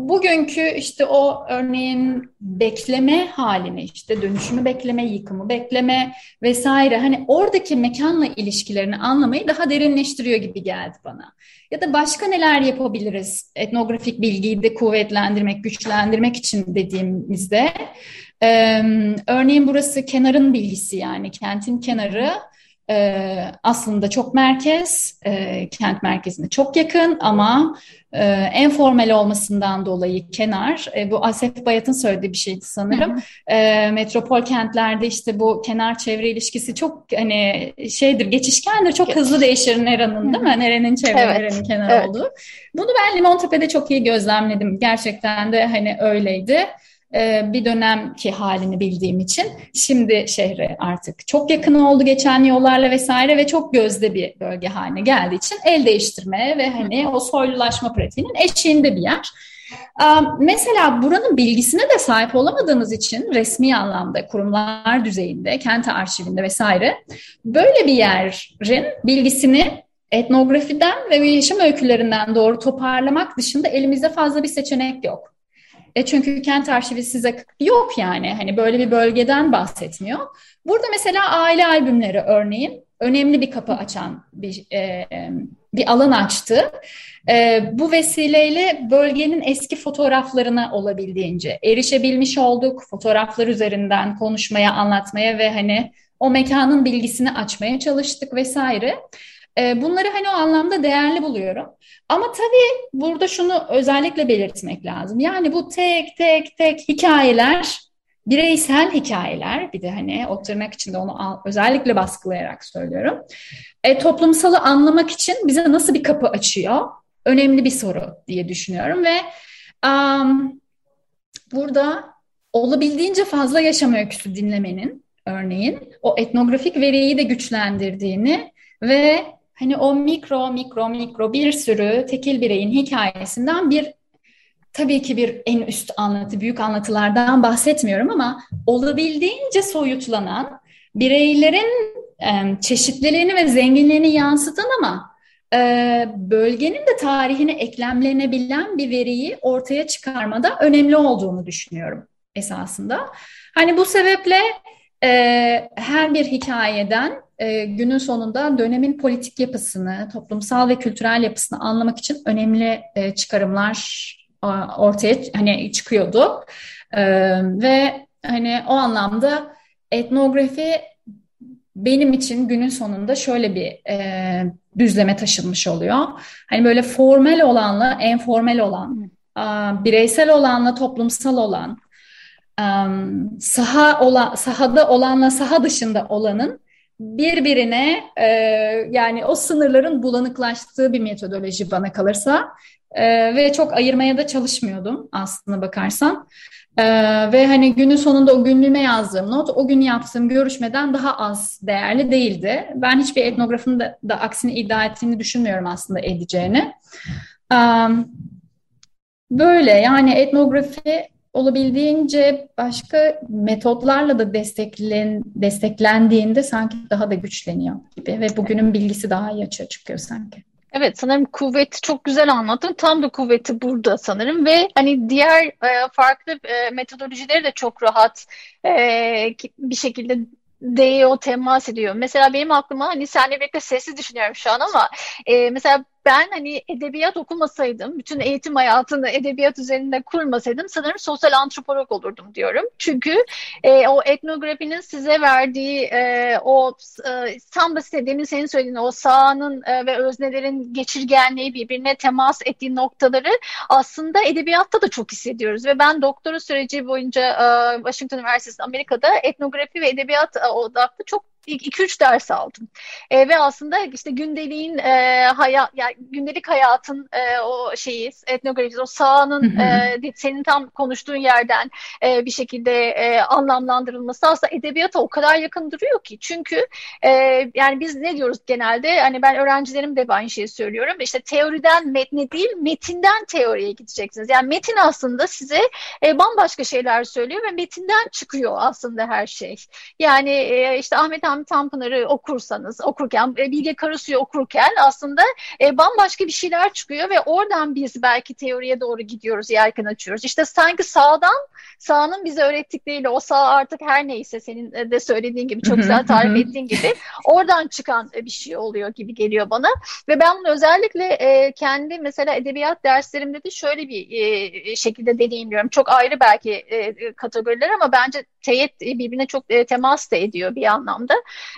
bugünkü işte o örneğin bekleme halini işte dönüşümü bekleme, yıkımı bekleme vesaire hani oradaki mekanla ilişkilerini anlamayı daha derinleştiriyor gibi geldi bana. Ya da başka neler yapabiliriz etnografik bilgiyi de kuvvetlendirmek, güçlendirmek için dediğimizde örneğin burası kenarın bilgisi yani kentin kenarı e, aslında çok merkez, e, kent merkezine çok yakın ama e, en formal olmasından dolayı kenar. E, bu Asef Bayat'ın söylediği bir şeydi sanırım. E, metropol kentlerde işte bu kenar çevre ilişkisi çok hani şeydir, geçişkendir. Çok hızlı değişir nerenin değil mi? Nerenin çevre, evet. nerenin kenar evet. olduğu. Bunu ben Limontepe'de çok iyi gözlemledim. Gerçekten de hani öyleydi. E, bir dönemki halini bildiğim için şimdi şehre artık çok yakın oldu geçen yollarla vesaire ve çok gözde bir bölge haline geldiği için el değiştirme ve hani o soylulaşma pratiğinin eşiğinde bir yer. Mesela buranın bilgisine de sahip olamadığımız için resmi anlamda kurumlar düzeyinde, kent arşivinde vesaire böyle bir yerin bilgisini etnografiden ve yaşam öykülerinden doğru toparlamak dışında elimizde fazla bir seçenek yok. E çünkü kent arşivi size yok yani. Hani böyle bir bölgeden bahsetmiyor. Burada mesela aile albümleri örneğin önemli bir kapı açan bir e, bir alan açtı. E, bu vesileyle bölgenin eski fotoğraflarına olabildiğince erişebilmiş olduk. Fotoğraflar üzerinden konuşmaya, anlatmaya ve hani o mekanın bilgisini açmaya çalıştık vesaire. E, bunları hani o anlamda değerli buluyorum. Ama tabii burada şunu özellikle belirtmek lazım. Yani bu tek tek tek hikayeler, bireysel hikayeler, bir de hani o tırnak içinde onu özellikle baskılayarak söylüyorum. E, toplumsalı anlamak için bize nasıl bir kapı açıyor? Önemli bir soru diye düşünüyorum ve um, burada olabildiğince fazla yaşam öyküsü dinlemenin örneğin o etnografik veriyi de güçlendirdiğini ve hani o mikro mikro mikro bir sürü tekil bireyin hikayesinden bir tabii ki bir en üst anlatı, büyük anlatılardan bahsetmiyorum ama olabildiğince soyutlanan bireylerin e, çeşitliliğini ve zenginliğini yansıtan ama e, bölgenin de tarihine eklemlenebilen bir veriyi ortaya çıkarmada önemli olduğunu düşünüyorum esasında. Hani bu sebeple e, her bir hikayeden e, günün sonunda dönemin politik yapısını, toplumsal ve kültürel yapısını anlamak için önemli e, çıkarımlar ortaya hani çıkıyordu. E, ve hani o anlamda etnografi benim için günün sonunda şöyle bir e, düzleme taşınmış oluyor. Hani böyle formal olanla informal olan, a, bireysel olanla toplumsal olan, saha olan, sahada olanla saha dışında olanın birbirine e, yani o sınırların bulanıklaştığı bir metodoloji bana kalırsa e, ve çok ayırmaya da çalışmıyordum aslına bakarsan. Ee, ve hani günün sonunda o günlüğüme yazdığım not o gün yaptığım görüşmeden daha az değerli değildi. Ben hiçbir etnografın da, da aksini iddia ettiğini düşünmüyorum aslında edeceğini. Ee, böyle yani etnografi olabildiğince başka metotlarla da desteklen, desteklendiğinde sanki daha da güçleniyor gibi ve bugünün bilgisi daha iyi açığa çıkıyor sanki. Evet sanırım kuvveti çok güzel anlattın. Tam da kuvveti burada sanırım ve hani diğer e, farklı e, metodolojileri de çok rahat e, bir şekilde değiyor, temas ediyor. Mesela benim aklıma hani seninle birlikte sessiz düşünüyorum şu an ama e, mesela ben hani edebiyat okumasaydım, bütün eğitim hayatını edebiyat üzerinde kurmasaydım sanırım sosyal antropolog olurdum diyorum. Çünkü e, o etnografinin size verdiği e, o e, tam da size demin senin söylediğin o sahanın e, ve öznelerin geçirgenliği birbirine temas ettiği noktaları aslında edebiyatta da çok hissediyoruz. Ve ben doktora süreci boyunca e, Washington Üniversitesi Amerika'da etnografi ve edebiyat e, odaklı çok 2-3 ders aldım. E, ve aslında işte gündeliğin e, hayat yani gündelik hayatın e, o şeyi etnografisi o sahanın e, senin tam konuştuğun yerden e, bir şekilde e, anlamlandırılması aslında edebiyata o kadar yakın duruyor ki. Çünkü e, yani biz ne diyoruz genelde hani ben öğrencilerim de aynı şeyi söylüyorum. İşte teoriden metne değil metinden teoriye gideceksiniz. Yani metin aslında size e, bambaşka şeyler söylüyor ve metinden çıkıyor aslında her şey. Yani e, işte Ahmet Hamdi Tanpınar'ı okursanız, okurken, e, Bilge Karasu'yu okurken aslında e, bambaşka bir şeyler çıkıyor ve oradan biz belki teoriye doğru gidiyoruz, yelken açıyoruz. İşte sanki sağdan, sağının bize öğrettikleriyle o sağ artık her neyse senin de söylediğin gibi, çok güzel tarif ettiğin gibi oradan çıkan bir şey oluyor gibi geliyor bana. Ve ben bunu özellikle e, kendi mesela edebiyat derslerimde de şöyle bir e, şekilde deneyimliyorum. Çok ayrı belki e, kategoriler ama bence teyit birbirine çok e, temas da ediyor bir anlamda.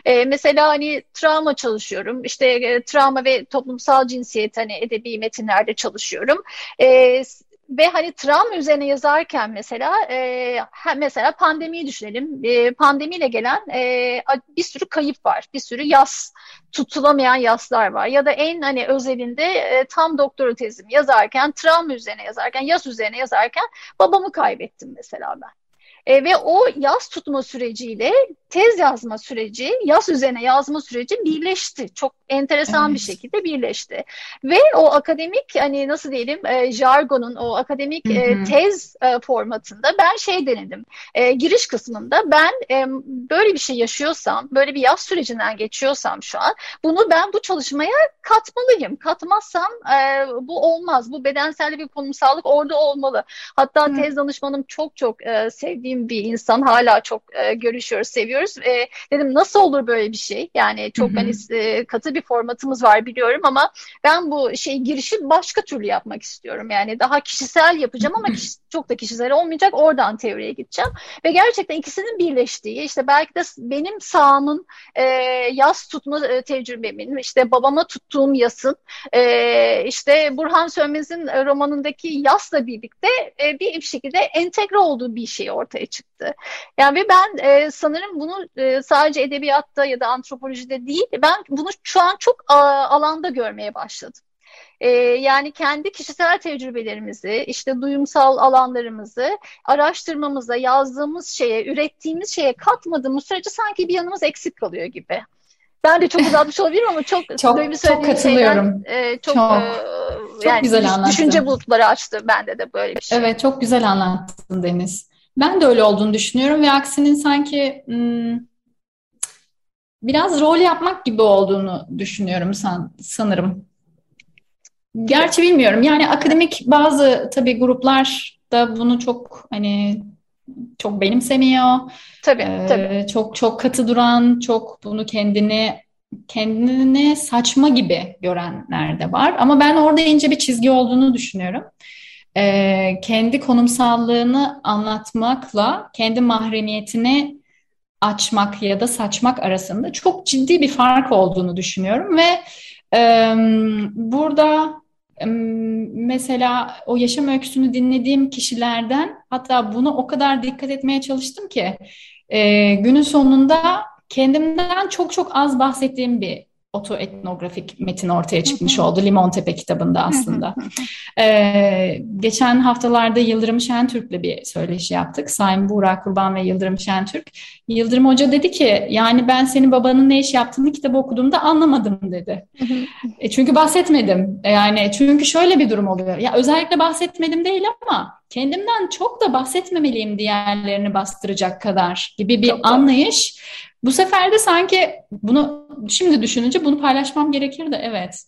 E, mesela hani travma çalışıyorum. İşte e, travma ve toplumsal cinsiyet hani edebi metinlerde çalışıyorum. E, ve hani travma üzerine yazarken mesela e, mesela pandemiyi düşünelim. E, pandemiyle gelen e, bir sürü kayıp var. Bir sürü yas tutulamayan yaslar var. Ya da en hani özelinde e, tam doktora tezimi yazarken travma üzerine yazarken yas üzerine yazarken babamı kaybettim mesela ben. E, ve o yaz tutma süreciyle tez yazma süreci, yaz üzerine yazma süreci birleşti. Çok enteresan evet. bir şekilde birleşti. Ve o akademik hani nasıl diyelim e, jargonun o akademik e, tez e, formatında ben şey denedim. E, giriş kısmında ben e, böyle bir şey yaşıyorsam, böyle bir yaz sürecinden geçiyorsam şu an bunu ben bu çalışmaya katmalıyım. Katmazsam e, bu olmaz. Bu bedensel bir konumsallık orada olmalı. Hatta Hı. tez danışmanım çok çok e, sevdiğim bir insan. Hala çok e, görüşüyoruz, seviyoruz. E, dedim nasıl olur böyle bir şey? Yani çok hani e, katı bir formatımız var biliyorum ama ben bu şey girişi başka türlü yapmak istiyorum. Yani daha kişisel yapacağım ama kişi, çok da kişisel olmayacak. Oradan teoriye gideceğim. Ve gerçekten ikisinin birleştiği işte belki de benim sahamın e, yas tutma e, tecrübemin işte babama tuttuğum yasın e, işte Burhan Sönmez'in romanındaki yasla birlikte e, bir şekilde entegre olduğu bir şey ortaya çıktı. Yani ve ben e, sanırım bunu e, sadece edebiyatta ya da antropolojide değil ben bunu şu an çok alanda görmeye başladım. Ee, yani kendi kişisel tecrübelerimizi, işte duyumsal alanlarımızı araştırmamıza, yazdığımız şeye, ürettiğimiz şeye katmadığımız sürece sanki bir yanımız eksik kalıyor gibi. Ben de çok uzatmış olabilirim ama çok çok, çok katılıyorum. Şeyden, e, çok, çok, e, çok yani güzel anlattın. Düşünce bulutları açtı bende de böyle bir şey. Evet çok güzel anlattın Deniz. Ben de öyle olduğunu düşünüyorum ve aksinin sanki hmm, biraz rol yapmak gibi olduğunu düşünüyorum san, sanırım. Gerçi bilmiyorum. Yani akademik bazı tabii gruplar da bunu çok hani çok benimsemiyor. Tabii, Ee, tabii. çok çok katı duran, çok bunu kendini kendini saçma gibi görenler de var. Ama ben orada ince bir çizgi olduğunu düşünüyorum. Ee, kendi konumsallığını anlatmakla kendi mahremiyetini açmak ya da saçmak arasında çok ciddi bir fark olduğunu düşünüyorum ve e, burada e, mesela o yaşam öyküsünü dinlediğim kişilerden hatta buna o kadar dikkat etmeye çalıştım ki e, günün sonunda kendimden çok çok az bahsettiğim bir otoetnografik metin ortaya çıkmış oldu Limontepe kitabında aslında. Ee, geçen haftalarda Yıldırım Şentürk'le bir söyleşi yaptık. Sayın Buğra Kurban ve Yıldırım Şentürk. Yıldırım Hoca dedi ki yani ben senin babanın ne iş yaptığını kitabı okuduğumda anlamadım dedi. e çünkü bahsetmedim. Yani çünkü şöyle bir durum oluyor. Ya özellikle bahsetmedim değil ama kendimden çok da bahsetmemeliyim diğerlerini bastıracak kadar gibi bir çok anlayış. Bu sefer de sanki bunu şimdi düşününce bunu paylaşmam gerekir de evet.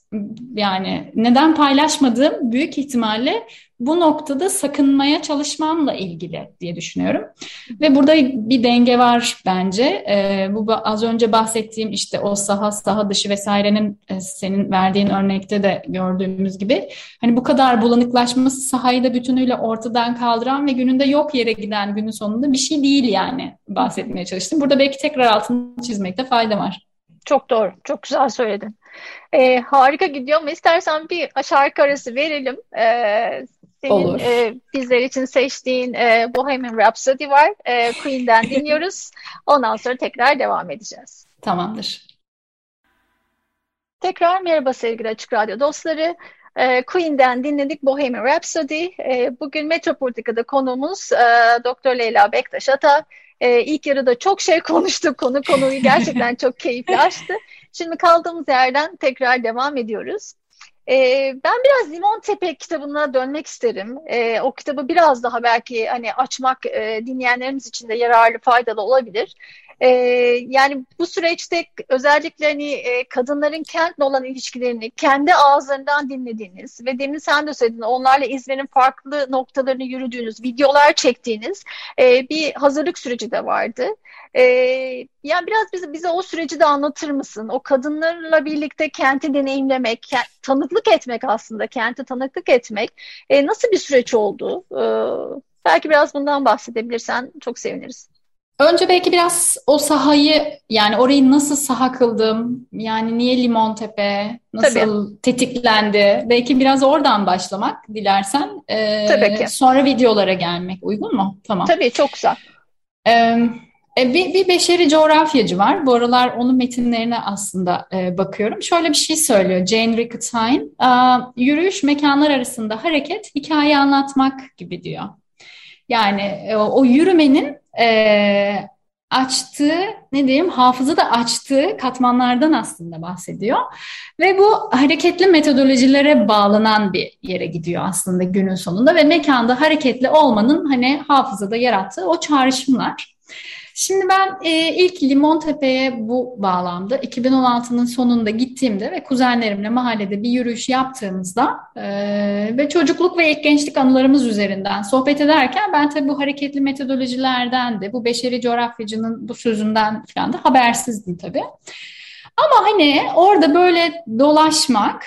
Yani neden paylaşmadığım büyük ihtimalle bu noktada sakınmaya çalışmamla ilgili diye düşünüyorum. Ve burada bir denge var bence. Ee, bu az önce bahsettiğim işte o saha, saha dışı vesairenin e, senin verdiğin örnekte de gördüğümüz gibi hani bu kadar bulanıklaşması sahayı da bütünüyle ortadan kaldıran ve gününde yok yere giden günün sonunda bir şey değil yani bahsetmeye çalıştım. Burada belki tekrar altını çizmekte fayda var. Çok doğru, çok güzel söyledin. Ee, harika gidiyor ama istersen bir şarkı arası verelim. Ee, senin Olur. E, bizler için seçtiğin e, Bohemian Rhapsody var. E, Queen'den dinliyoruz. Ondan sonra tekrar devam edeceğiz. Tamamdır. Tekrar merhaba sevgili Açık Radyo dostları. E, Queen'den dinledik Bohemian Rhapsody. E, bugün Metropolitika'da konuğumuz e, Doktor Leyla Bektaş Ata. E, ilk yarıda çok şey konuştuk. Konu konuyu gerçekten çok keyifli açtı. Şimdi kaldığımız yerden tekrar devam ediyoruz. Ee, ben biraz Limon Tepe kitabına dönmek isterim. Ee, o kitabı biraz daha belki hani açmak e, dinleyenlerimiz için de yararlı, faydalı olabilir. Ee, yani bu süreçte özellikle hani e, kadınların kentle olan ilişkilerini kendi ağızlarından dinlediğiniz ve demin sen de söyledin onlarla İzmir'in farklı noktalarını yürüdüğünüz, videolar çektiğiniz e, bir hazırlık süreci de vardı. E, yani biraz bize, bize o süreci de anlatır mısın? O kadınlarla birlikte kenti deneyimlemek, kent, tanıklık etmek aslında, kenti tanıklık etmek e, nasıl bir süreç oldu? E, belki biraz bundan bahsedebilirsen çok seviniriz. Önce belki biraz o sahayı yani orayı nasıl saha kıldım? Yani niye Limontepe? Nasıl Tabii. tetiklendi? Belki biraz oradan başlamak dilersen. Ee, Tabii ki. Sonra videolara gelmek uygun mu? Tamam. Tabii çok güzel. Ee, bir, bir beşeri coğrafyacı var. Bu aralar onun metinlerine aslında e, bakıyorum. Şöyle bir şey söylüyor Jane Ricketine. Yürüyüş mekanlar arasında hareket hikaye anlatmak gibi diyor. Yani e, o yürümenin e, açtığı, ne diyeyim, hafızada açtığı katmanlardan aslında bahsediyor. Ve bu hareketli metodolojilere bağlanan bir yere gidiyor aslında günün sonunda ve mekanda hareketli olmanın hani hafızada yarattığı o çağrışımlar. Şimdi ben e, ilk Limontepe'ye bu bağlamda 2016'nın sonunda gittiğimde ve kuzenlerimle mahallede bir yürüyüş yaptığımızda e, ve çocukluk ve ilk gençlik anılarımız üzerinden sohbet ederken ben tabii bu hareketli metodolojilerden de bu beşeri coğrafyacının bu sözünden falan da habersizdim tabii. Ama hani orada böyle dolaşmak,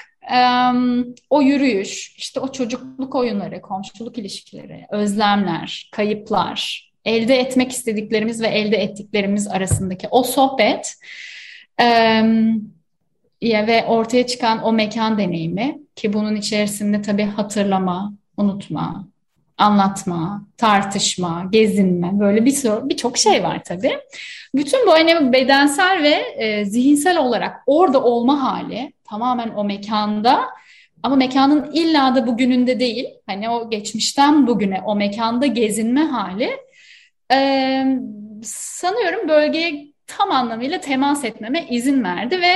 o yürüyüş, işte o çocukluk oyunları, komşuluk ilişkileri, özlemler, kayıplar, elde etmek istediklerimiz ve elde ettiklerimiz arasındaki o sohbet e, ve ortaya çıkan o mekan deneyimi ki bunun içerisinde tabii hatırlama, unutma, anlatma, tartışma, gezinme böyle bir birçok şey var tabii. Bütün bu hani bedensel ve e, zihinsel olarak orada olma hali tamamen o mekanda ama mekanın illa da bugününde değil. Hani o geçmişten bugüne o mekanda gezinme hali ee, sanıyorum bölgeye tam anlamıyla temas etmeme izin verdi ve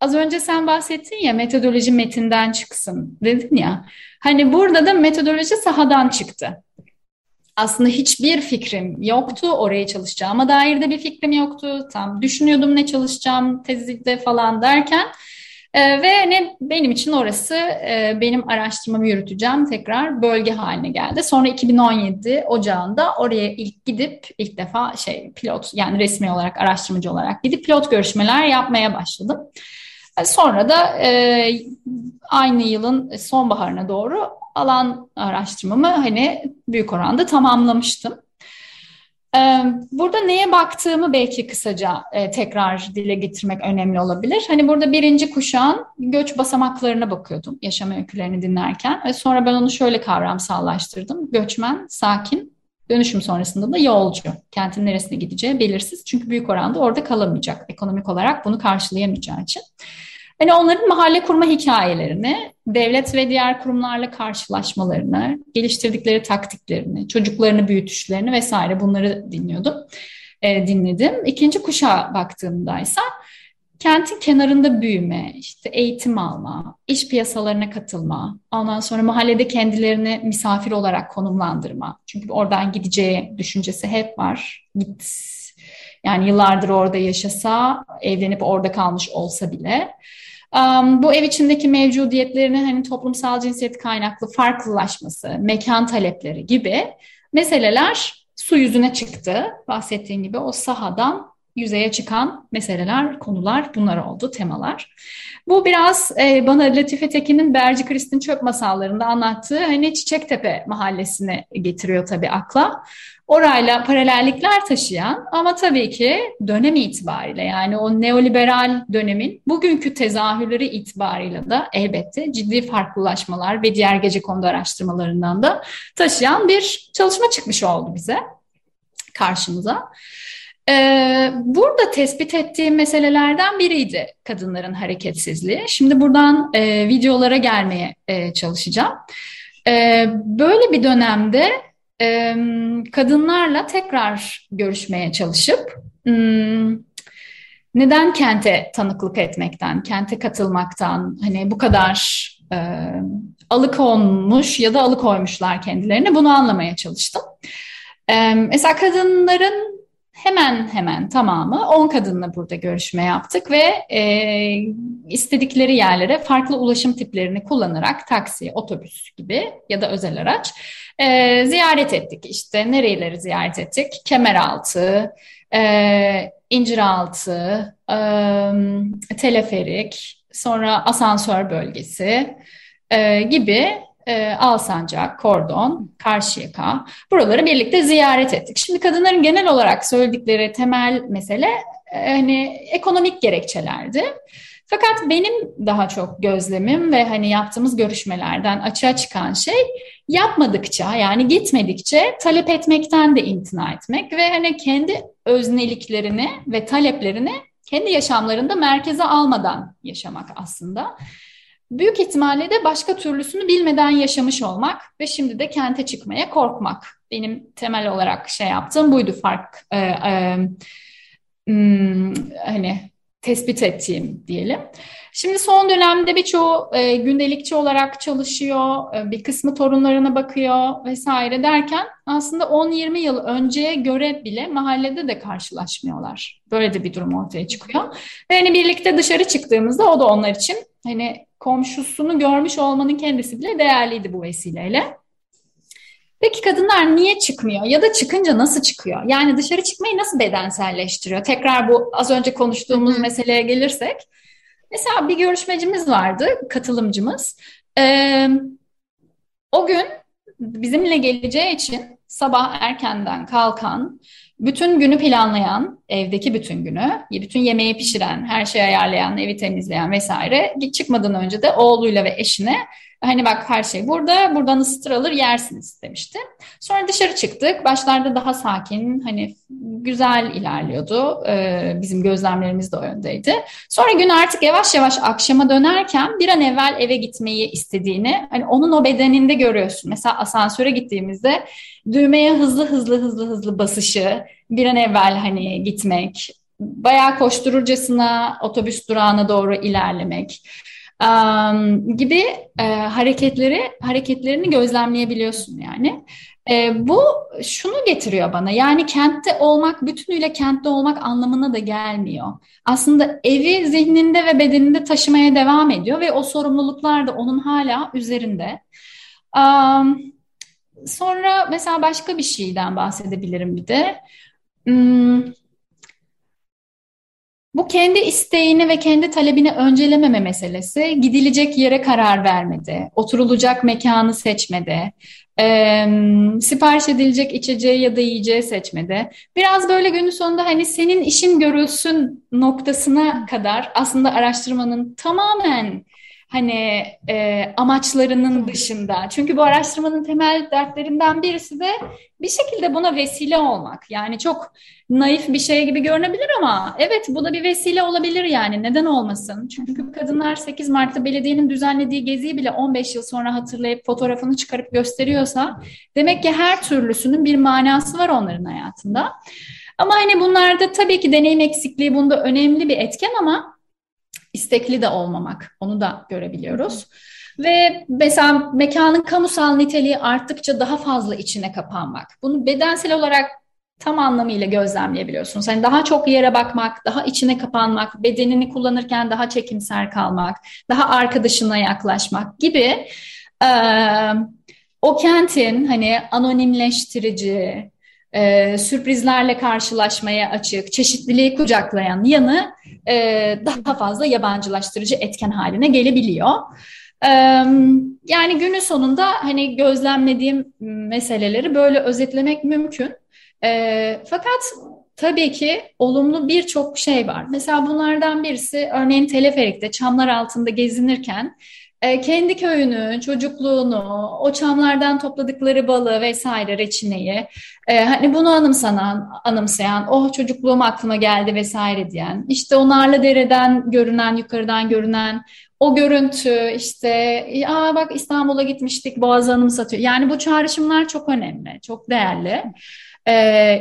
az önce sen bahsettin ya metodoloji metinden çıksın dedin ya. Hani burada da metodoloji sahadan çıktı. Aslında hiçbir fikrim yoktu. Oraya çalışacağıma dair de bir fikrim yoktu. Tam düşünüyordum ne çalışacağım tezide falan derken E, ve hani benim için orası e, benim araştırmamı yürüteceğim tekrar bölge haline geldi. Sonra 2017 Ocağı'nda oraya ilk gidip ilk defa şey pilot yani resmi olarak araştırmacı olarak gidip pilot görüşmeler yapmaya başladım. E, sonra da e, aynı yılın sonbaharına doğru alan araştırmamı hani büyük oranda tamamlamıştım. Burada neye baktığımı belki kısaca tekrar dile getirmek önemli olabilir. Hani burada birinci kuşağın göç basamaklarına bakıyordum yaşam öykülerini dinlerken. Ve sonra ben onu şöyle kavramsallaştırdım. Göçmen, sakin, dönüşüm sonrasında da yolcu. Kentin neresine gideceği belirsiz. Çünkü büyük oranda orada kalamayacak. Ekonomik olarak bunu karşılayamayacağı için. Hani onların mahalle kurma hikayelerini, devlet ve diğer kurumlarla karşılaşmalarını, geliştirdikleri taktiklerini, çocuklarını büyütüşlerini vesaire bunları dinliyordum, e, dinledim. İkinci kuşağa baktığımda ise kentin kenarında büyüme, işte eğitim alma, iş piyasalarına katılma, ondan sonra mahallede kendilerini misafir olarak konumlandırma. Çünkü oradan gideceği düşüncesi hep var. Git yani yıllardır orada yaşasa, evlenip orada kalmış olsa bile. Um, bu ev içindeki mevcudiyetlerinin hani toplumsal cinsiyet kaynaklı farklılaşması, mekan talepleri gibi meseleler su yüzüne çıktı. Bahsettiğim gibi o sahadan yüzeye çıkan meseleler, konular bunlar oldu, temalar. Bu biraz e, bana Latife Tekin'in Berci Kristin Çöp masallarında anlattığı hani Çiçektepe mahallesine getiriyor tabii akla orayla paralellikler taşıyan ama tabii ki dönem itibariyle yani o neoliberal dönemin bugünkü tezahürleri itibariyle da elbette ciddi farklılaşmalar ve diğer gece kondu araştırmalarından da taşıyan bir çalışma çıkmış oldu bize karşımıza. Ee, burada tespit ettiğim meselelerden biriydi kadınların hareketsizliği. Şimdi buradan e, videolara gelmeye e, çalışacağım. E, böyle bir dönemde kadınlarla tekrar görüşmeye çalışıp neden kente tanıklık etmekten, kente katılmaktan hani bu kadar e, alıkonmuş ya da alıkoymuşlar kendilerini bunu anlamaya çalıştım. E, mesela kadınların hemen hemen tamamı 10 kadınla burada görüşme yaptık ve e, istedikleri yerlere farklı ulaşım tiplerini kullanarak taksi, otobüs gibi ya da özel araç e, ziyaret ettik. İşte nereleri ziyaret ettik? Kemeraltı, e, İnciraltı, e, Teleferik, sonra asansör bölgesi e, gibi e, Alsancak, Kordon, Karşıyaka buraları birlikte ziyaret ettik. Şimdi kadınların genel olarak söyledikleri temel mesele e, hani ekonomik gerekçelerdi. Fakat benim daha çok gözlemim ve hani yaptığımız görüşmelerden açığa çıkan şey yapmadıkça yani gitmedikçe talep etmekten de imtina etmek ve hani kendi özneliklerini ve taleplerini kendi yaşamlarında merkeze almadan yaşamak aslında. Büyük ihtimalle de başka türlüsünü bilmeden yaşamış olmak ve şimdi de kente çıkmaya korkmak. Benim temel olarak şey yaptığım buydu fark. E, e, hmm, hani tespit ettiğim diyelim. Şimdi son dönemde birçoğu e, gündelikçi olarak çalışıyor, e, bir kısmı torunlarına bakıyor vesaire derken aslında 10-20 yıl önceye göre bile mahallede de karşılaşmıyorlar. Böyle de bir durum ortaya çıkıyor. Ve hani birlikte dışarı çıktığımızda o da onlar için hani komşusunu görmüş olmanın kendisi bile değerliydi bu vesileyle. Peki kadınlar niye çıkmıyor ya da çıkınca nasıl çıkıyor? Yani dışarı çıkmayı nasıl bedenselleştiriyor? Tekrar bu az önce konuştuğumuz Hı-hı. meseleye gelirsek. Mesela bir görüşmecimiz vardı, katılımcımız. Ee, o gün bizimle geleceği için sabah erkenden kalkan, bütün günü planlayan, evdeki bütün günü, bütün yemeği pişiren, her şeyi ayarlayan, evi temizleyen vesaire çıkmadan önce de oğluyla ve eşine Hani bak her şey burada, buradan ısıtır alır yersiniz demişti. Sonra dışarı çıktık. Başlarda daha sakin, hani güzel ilerliyordu. Ee, bizim gözlemlerimiz de o yöndeydi. Sonra gün artık yavaş yavaş akşama dönerken bir an evvel eve gitmeyi istediğini, hani onun o bedeninde görüyorsun. Mesela asansöre gittiğimizde düğmeye hızlı hızlı hızlı hızlı basışı, bir an evvel hani gitmek, bayağı koştururcasına otobüs durağına doğru ilerlemek um, gibi e, hareketleri hareketlerini gözlemleyebiliyorsun yani. E, bu şunu getiriyor bana yani kentte olmak bütünüyle kentte olmak anlamına da gelmiyor. Aslında evi zihninde ve bedeninde taşımaya devam ediyor ve o sorumluluklar da onun hala üzerinde. Um, sonra mesela başka bir şeyden bahsedebilirim bir de. Hmm, bu kendi isteğini ve kendi talebini öncelememe meselesi, gidilecek yere karar vermede, oturulacak mekanı seçmede, e, sipariş edilecek içeceği ya da yiyeceği seçmede. Biraz böyle günün sonunda hani senin işin görülsün noktasına kadar aslında araştırmanın tamamen hani e, amaçlarının dışında. Çünkü bu araştırmanın temel dertlerinden birisi de bir şekilde buna vesile olmak. Yani çok naif bir şey gibi görünebilir ama evet bu da bir vesile olabilir yani neden olmasın? Çünkü kadınlar 8 Mart'ta belediyenin düzenlediği geziyi bile 15 yıl sonra hatırlayıp fotoğrafını çıkarıp gösteriyorsa demek ki her türlüsünün bir manası var onların hayatında. Ama hani bunlarda tabii ki deneyim eksikliği bunda önemli bir etken ama istekli de olmamak. Onu da görebiliyoruz. Ve mesela mekanın kamusal niteliği arttıkça daha fazla içine kapanmak. Bunu bedensel olarak tam anlamıyla gözlemleyebiliyorsunuz. Yani daha çok yere bakmak, daha içine kapanmak, bedenini kullanırken daha çekimser kalmak, daha arkadaşına yaklaşmak gibi e, o kentin hani anonimleştirici, e, sürprizlerle karşılaşmaya açık, çeşitliliği kucaklayan yanı e, daha fazla yabancılaştırıcı etken haline gelebiliyor. E, yani günün sonunda hani gözlemlediğim meseleleri böyle özetlemek mümkün. E, fakat tabii ki olumlu birçok şey var. Mesela bunlardan birisi örneğin teleferikte çamlar altında gezinirken e, kendi köyünü, çocukluğunu, o çamlardan topladıkları balığı vesaire reçineyi, e, hani bunu anımsanan, anımsayan, oh çocukluğum aklıma geldi vesaire diyen, işte o Narlıdere'den görünen, yukarıdan görünen o görüntü, işte aa bak İstanbul'a gitmiştik, Boğaz'ı anımsatıyor. Yani bu çağrışımlar çok önemli, çok değerli. E,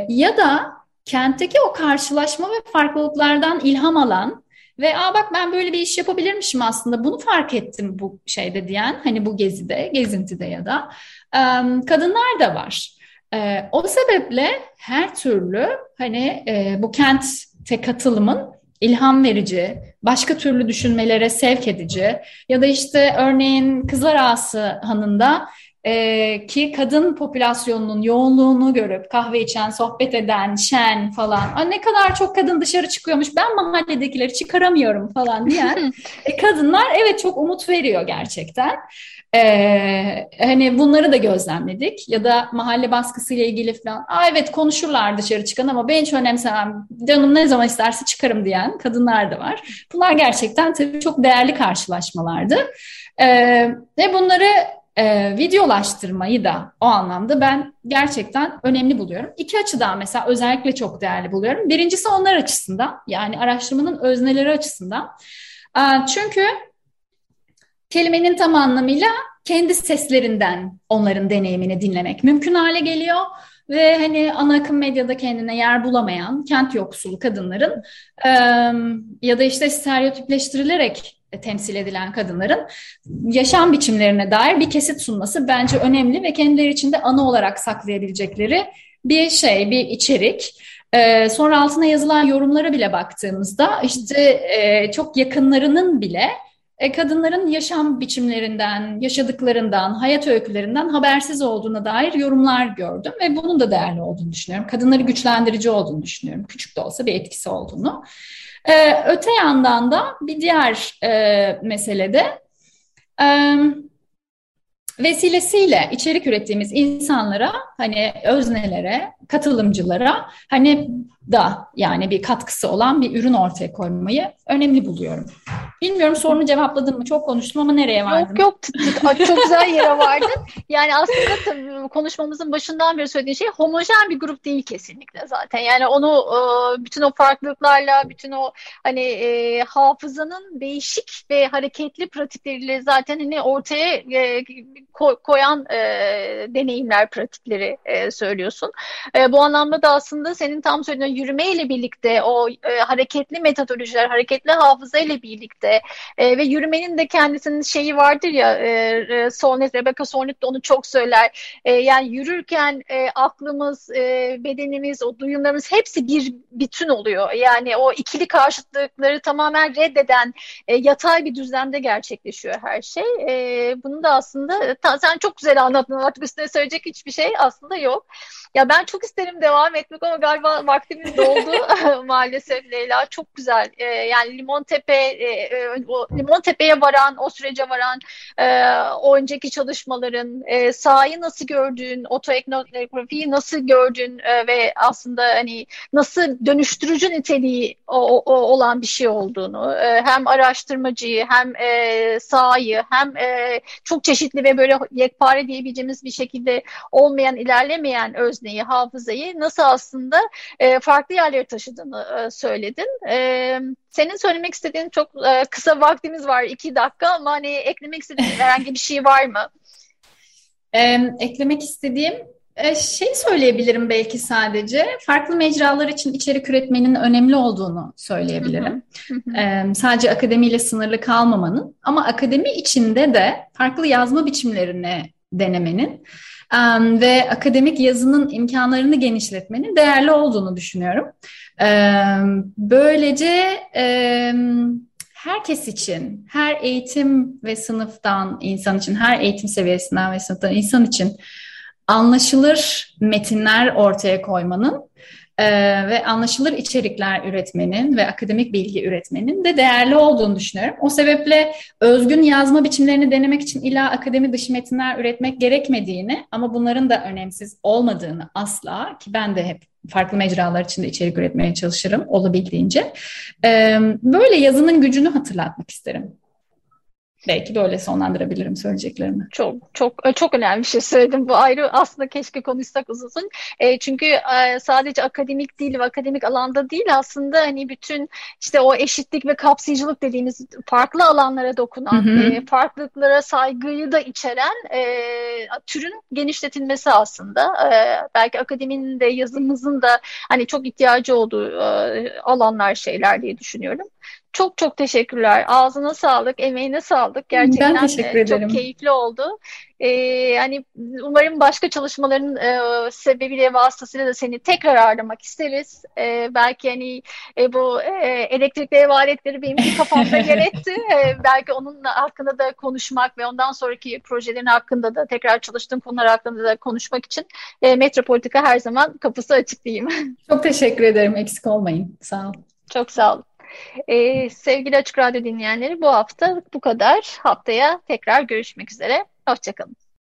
ya da kentteki o karşılaşma ve farklılıklardan ilham alan, ve aa bak ben böyle bir iş yapabilirmişim aslında bunu fark ettim bu şeyde diyen hani bu gezide, gezintide ya da kadınlar da var. o sebeple her türlü hani bu kente katılımın ilham verici, başka türlü düşünmelere sevk edici ya da işte örneğin Kızlar Ağası Hanı'nda e, ki kadın popülasyonunun yoğunluğunu görüp kahve içen, sohbet eden, şen falan. Aa, ne kadar çok kadın dışarı çıkıyormuş ben mahalledekileri çıkaramıyorum falan diyen e, kadınlar evet çok umut veriyor gerçekten. Ee, hani bunları da gözlemledik ya da mahalle baskısıyla ilgili falan. Aa evet konuşurlar dışarı çıkan ama ben hiç önemsemem. Canım ne zaman isterse çıkarım diyen kadınlar da var. Bunlar gerçekten tabii çok değerli karşılaşmalardı. Ee, ve bunları e, videolaştırmayı da o anlamda ben gerçekten önemli buluyorum. İki açıdan mesela özellikle çok değerli buluyorum. Birincisi onlar açısından yani araştırmanın özneleri açısından. E, çünkü kelimenin tam anlamıyla kendi seslerinden onların deneyimini dinlemek mümkün hale geliyor. Ve hani ana akım medyada kendine yer bulamayan kent yoksulu kadınların e, ya da işte stereotipleştirilerek temsil edilen kadınların yaşam biçimlerine dair bir kesit sunması bence önemli ve kendileri içinde ana olarak saklayabilecekleri bir şey, bir içerik. Ee, sonra altına yazılan yorumlara bile baktığımızda işte e, çok yakınlarının bile e, kadınların yaşam biçimlerinden, yaşadıklarından, hayat öykülerinden habersiz olduğuna dair yorumlar gördüm ve bunun da değerli olduğunu düşünüyorum. Kadınları güçlendirici olduğunu düşünüyorum. Küçük de olsa bir etkisi olduğunu. Ee, öte yandan da bir diğer e, meselede e, vesilesiyle içerik ürettiğimiz insanlara hani öznelere, katılımcılara hani da yani bir katkısı olan bir ürün ortaya koymayı önemli buluyorum. Bilmiyorum sorunu cevapladım mı? Çok konuştum ama nereye vardım? Yok yok çok güzel yere vardın. Yani aslında tabii konuşmamızın başından beri söylediğin şey homojen bir grup değil kesinlikle zaten. Yani onu e, bütün o farklılıklarla, bütün o hani e, hafızanın değişik ve hareketli pratikleriyle zaten hani ortaya e, koyan deneyimler, pratikleri söylüyorsun. Bu anlamda da aslında senin tam söylediğin yürümeyle birlikte o e, hareketli metodolojiler, hareketli hafıza ile birlikte e, ve yürümenin de kendisinin şeyi vardır ya e, e Solnit, Rebecca Solnit de onu çok söyler. E, yani yürürken e, aklımız, e, bedenimiz, o duyumlarımız hepsi bir bütün oluyor. Yani o ikili karşıtlıkları tamamen reddeden e, yatay bir düzlemde gerçekleşiyor her şey. E, bunu da aslında ta, sen çok güzel anlattın artık üstüne söyleyecek hiçbir şey aslında yok. Ya ben çok isterim devam etmek ama galiba vaktimiz doldu maalesef Leyla. Çok güzel. Ee, yani Limontepe, e, e, o Limontepe'ye varan, o sürece varan e, o önceki çalışmaların e, sahayı nasıl gördüğün, otoetnografiyi nasıl gördüğün e, ve aslında hani nasıl dönüştürücü niteliği o, o, olan bir şey olduğunu e, hem araştırmacıyı hem e, sahayı hem e, çok çeşitli ve böyle yekpare diyebileceğimiz bir şekilde olmayan, ilerlemeyen özneyi, hafızayı nasıl aslında e, farklı yerlere taşıdığını e, söyledin. E, senin söylemek istediğin çok e, kısa vaktimiz var, iki dakika ama hani eklemek istediğin herhangi bir şey var mı? E, eklemek istediğim e, şey söyleyebilirim belki sadece. Farklı mecralar için içerik üretmenin önemli olduğunu söyleyebilirim. Ee, sadece akademiyle sınırlı kalmamanın ama akademi içinde de farklı yazma biçimlerini denemenin ve akademik yazının imkanlarını genişletmenin değerli olduğunu düşünüyorum. Um, böylece herkes için, her eğitim ve sınıftan insan için, her eğitim seviyesinden ve sınıftan insan için anlaşılır metinler ortaya koymanın e, ve anlaşılır içerikler üretmenin ve akademik bilgi üretmenin de değerli olduğunu düşünüyorum. O sebeple özgün yazma biçimlerini denemek için illa akademi dışı metinler üretmek gerekmediğini ama bunların da önemsiz olmadığını asla ki ben de hep farklı mecralar içinde içerik üretmeye çalışırım olabildiğince. Böyle yazının gücünü hatırlatmak isterim. Belki böyle sonlandırabilirim söyleyeceklerimi. Çok çok e, çok önemli bir şey söyledim. Bu ayrı aslında keşke konuşsak uzun. E, çünkü e, sadece akademik değil ve akademik alanda değil aslında hani bütün işte o eşitlik ve kapsayıcılık dediğimiz farklı alanlara dokunan, hı hı. E, farklılıklara saygıyı da içeren e, türün genişletilmesi aslında. E, belki akademinin de yazımızın da hani çok ihtiyacı olduğu e, alanlar şeyler diye düşünüyorum. Çok çok teşekkürler. Ağzına sağlık, emeğine sağlık. Gerçekten ben teşekkür ederim. çok keyifli oldu. Ee, yani umarım başka çalışmaların e, sebebiyle vasıtasıyla da seni tekrar ağırlamak isteriz. Ee, belki hani e, bu e, elektrikli ev aletleri benim kafamda yer etti. E, belki onun hakkında da konuşmak ve ondan sonraki projelerin hakkında da tekrar çalıştığım konular hakkında da konuşmak için e, Metropolitika her zaman kapısı açık diyeyim. Çok teşekkür ederim. Eksik olmayın. Sağ olun. Çok sağ olun. Ee, sevgili Açık Radyo dinleyenleri bu hafta bu kadar. Haftaya tekrar görüşmek üzere. Hoşçakalın.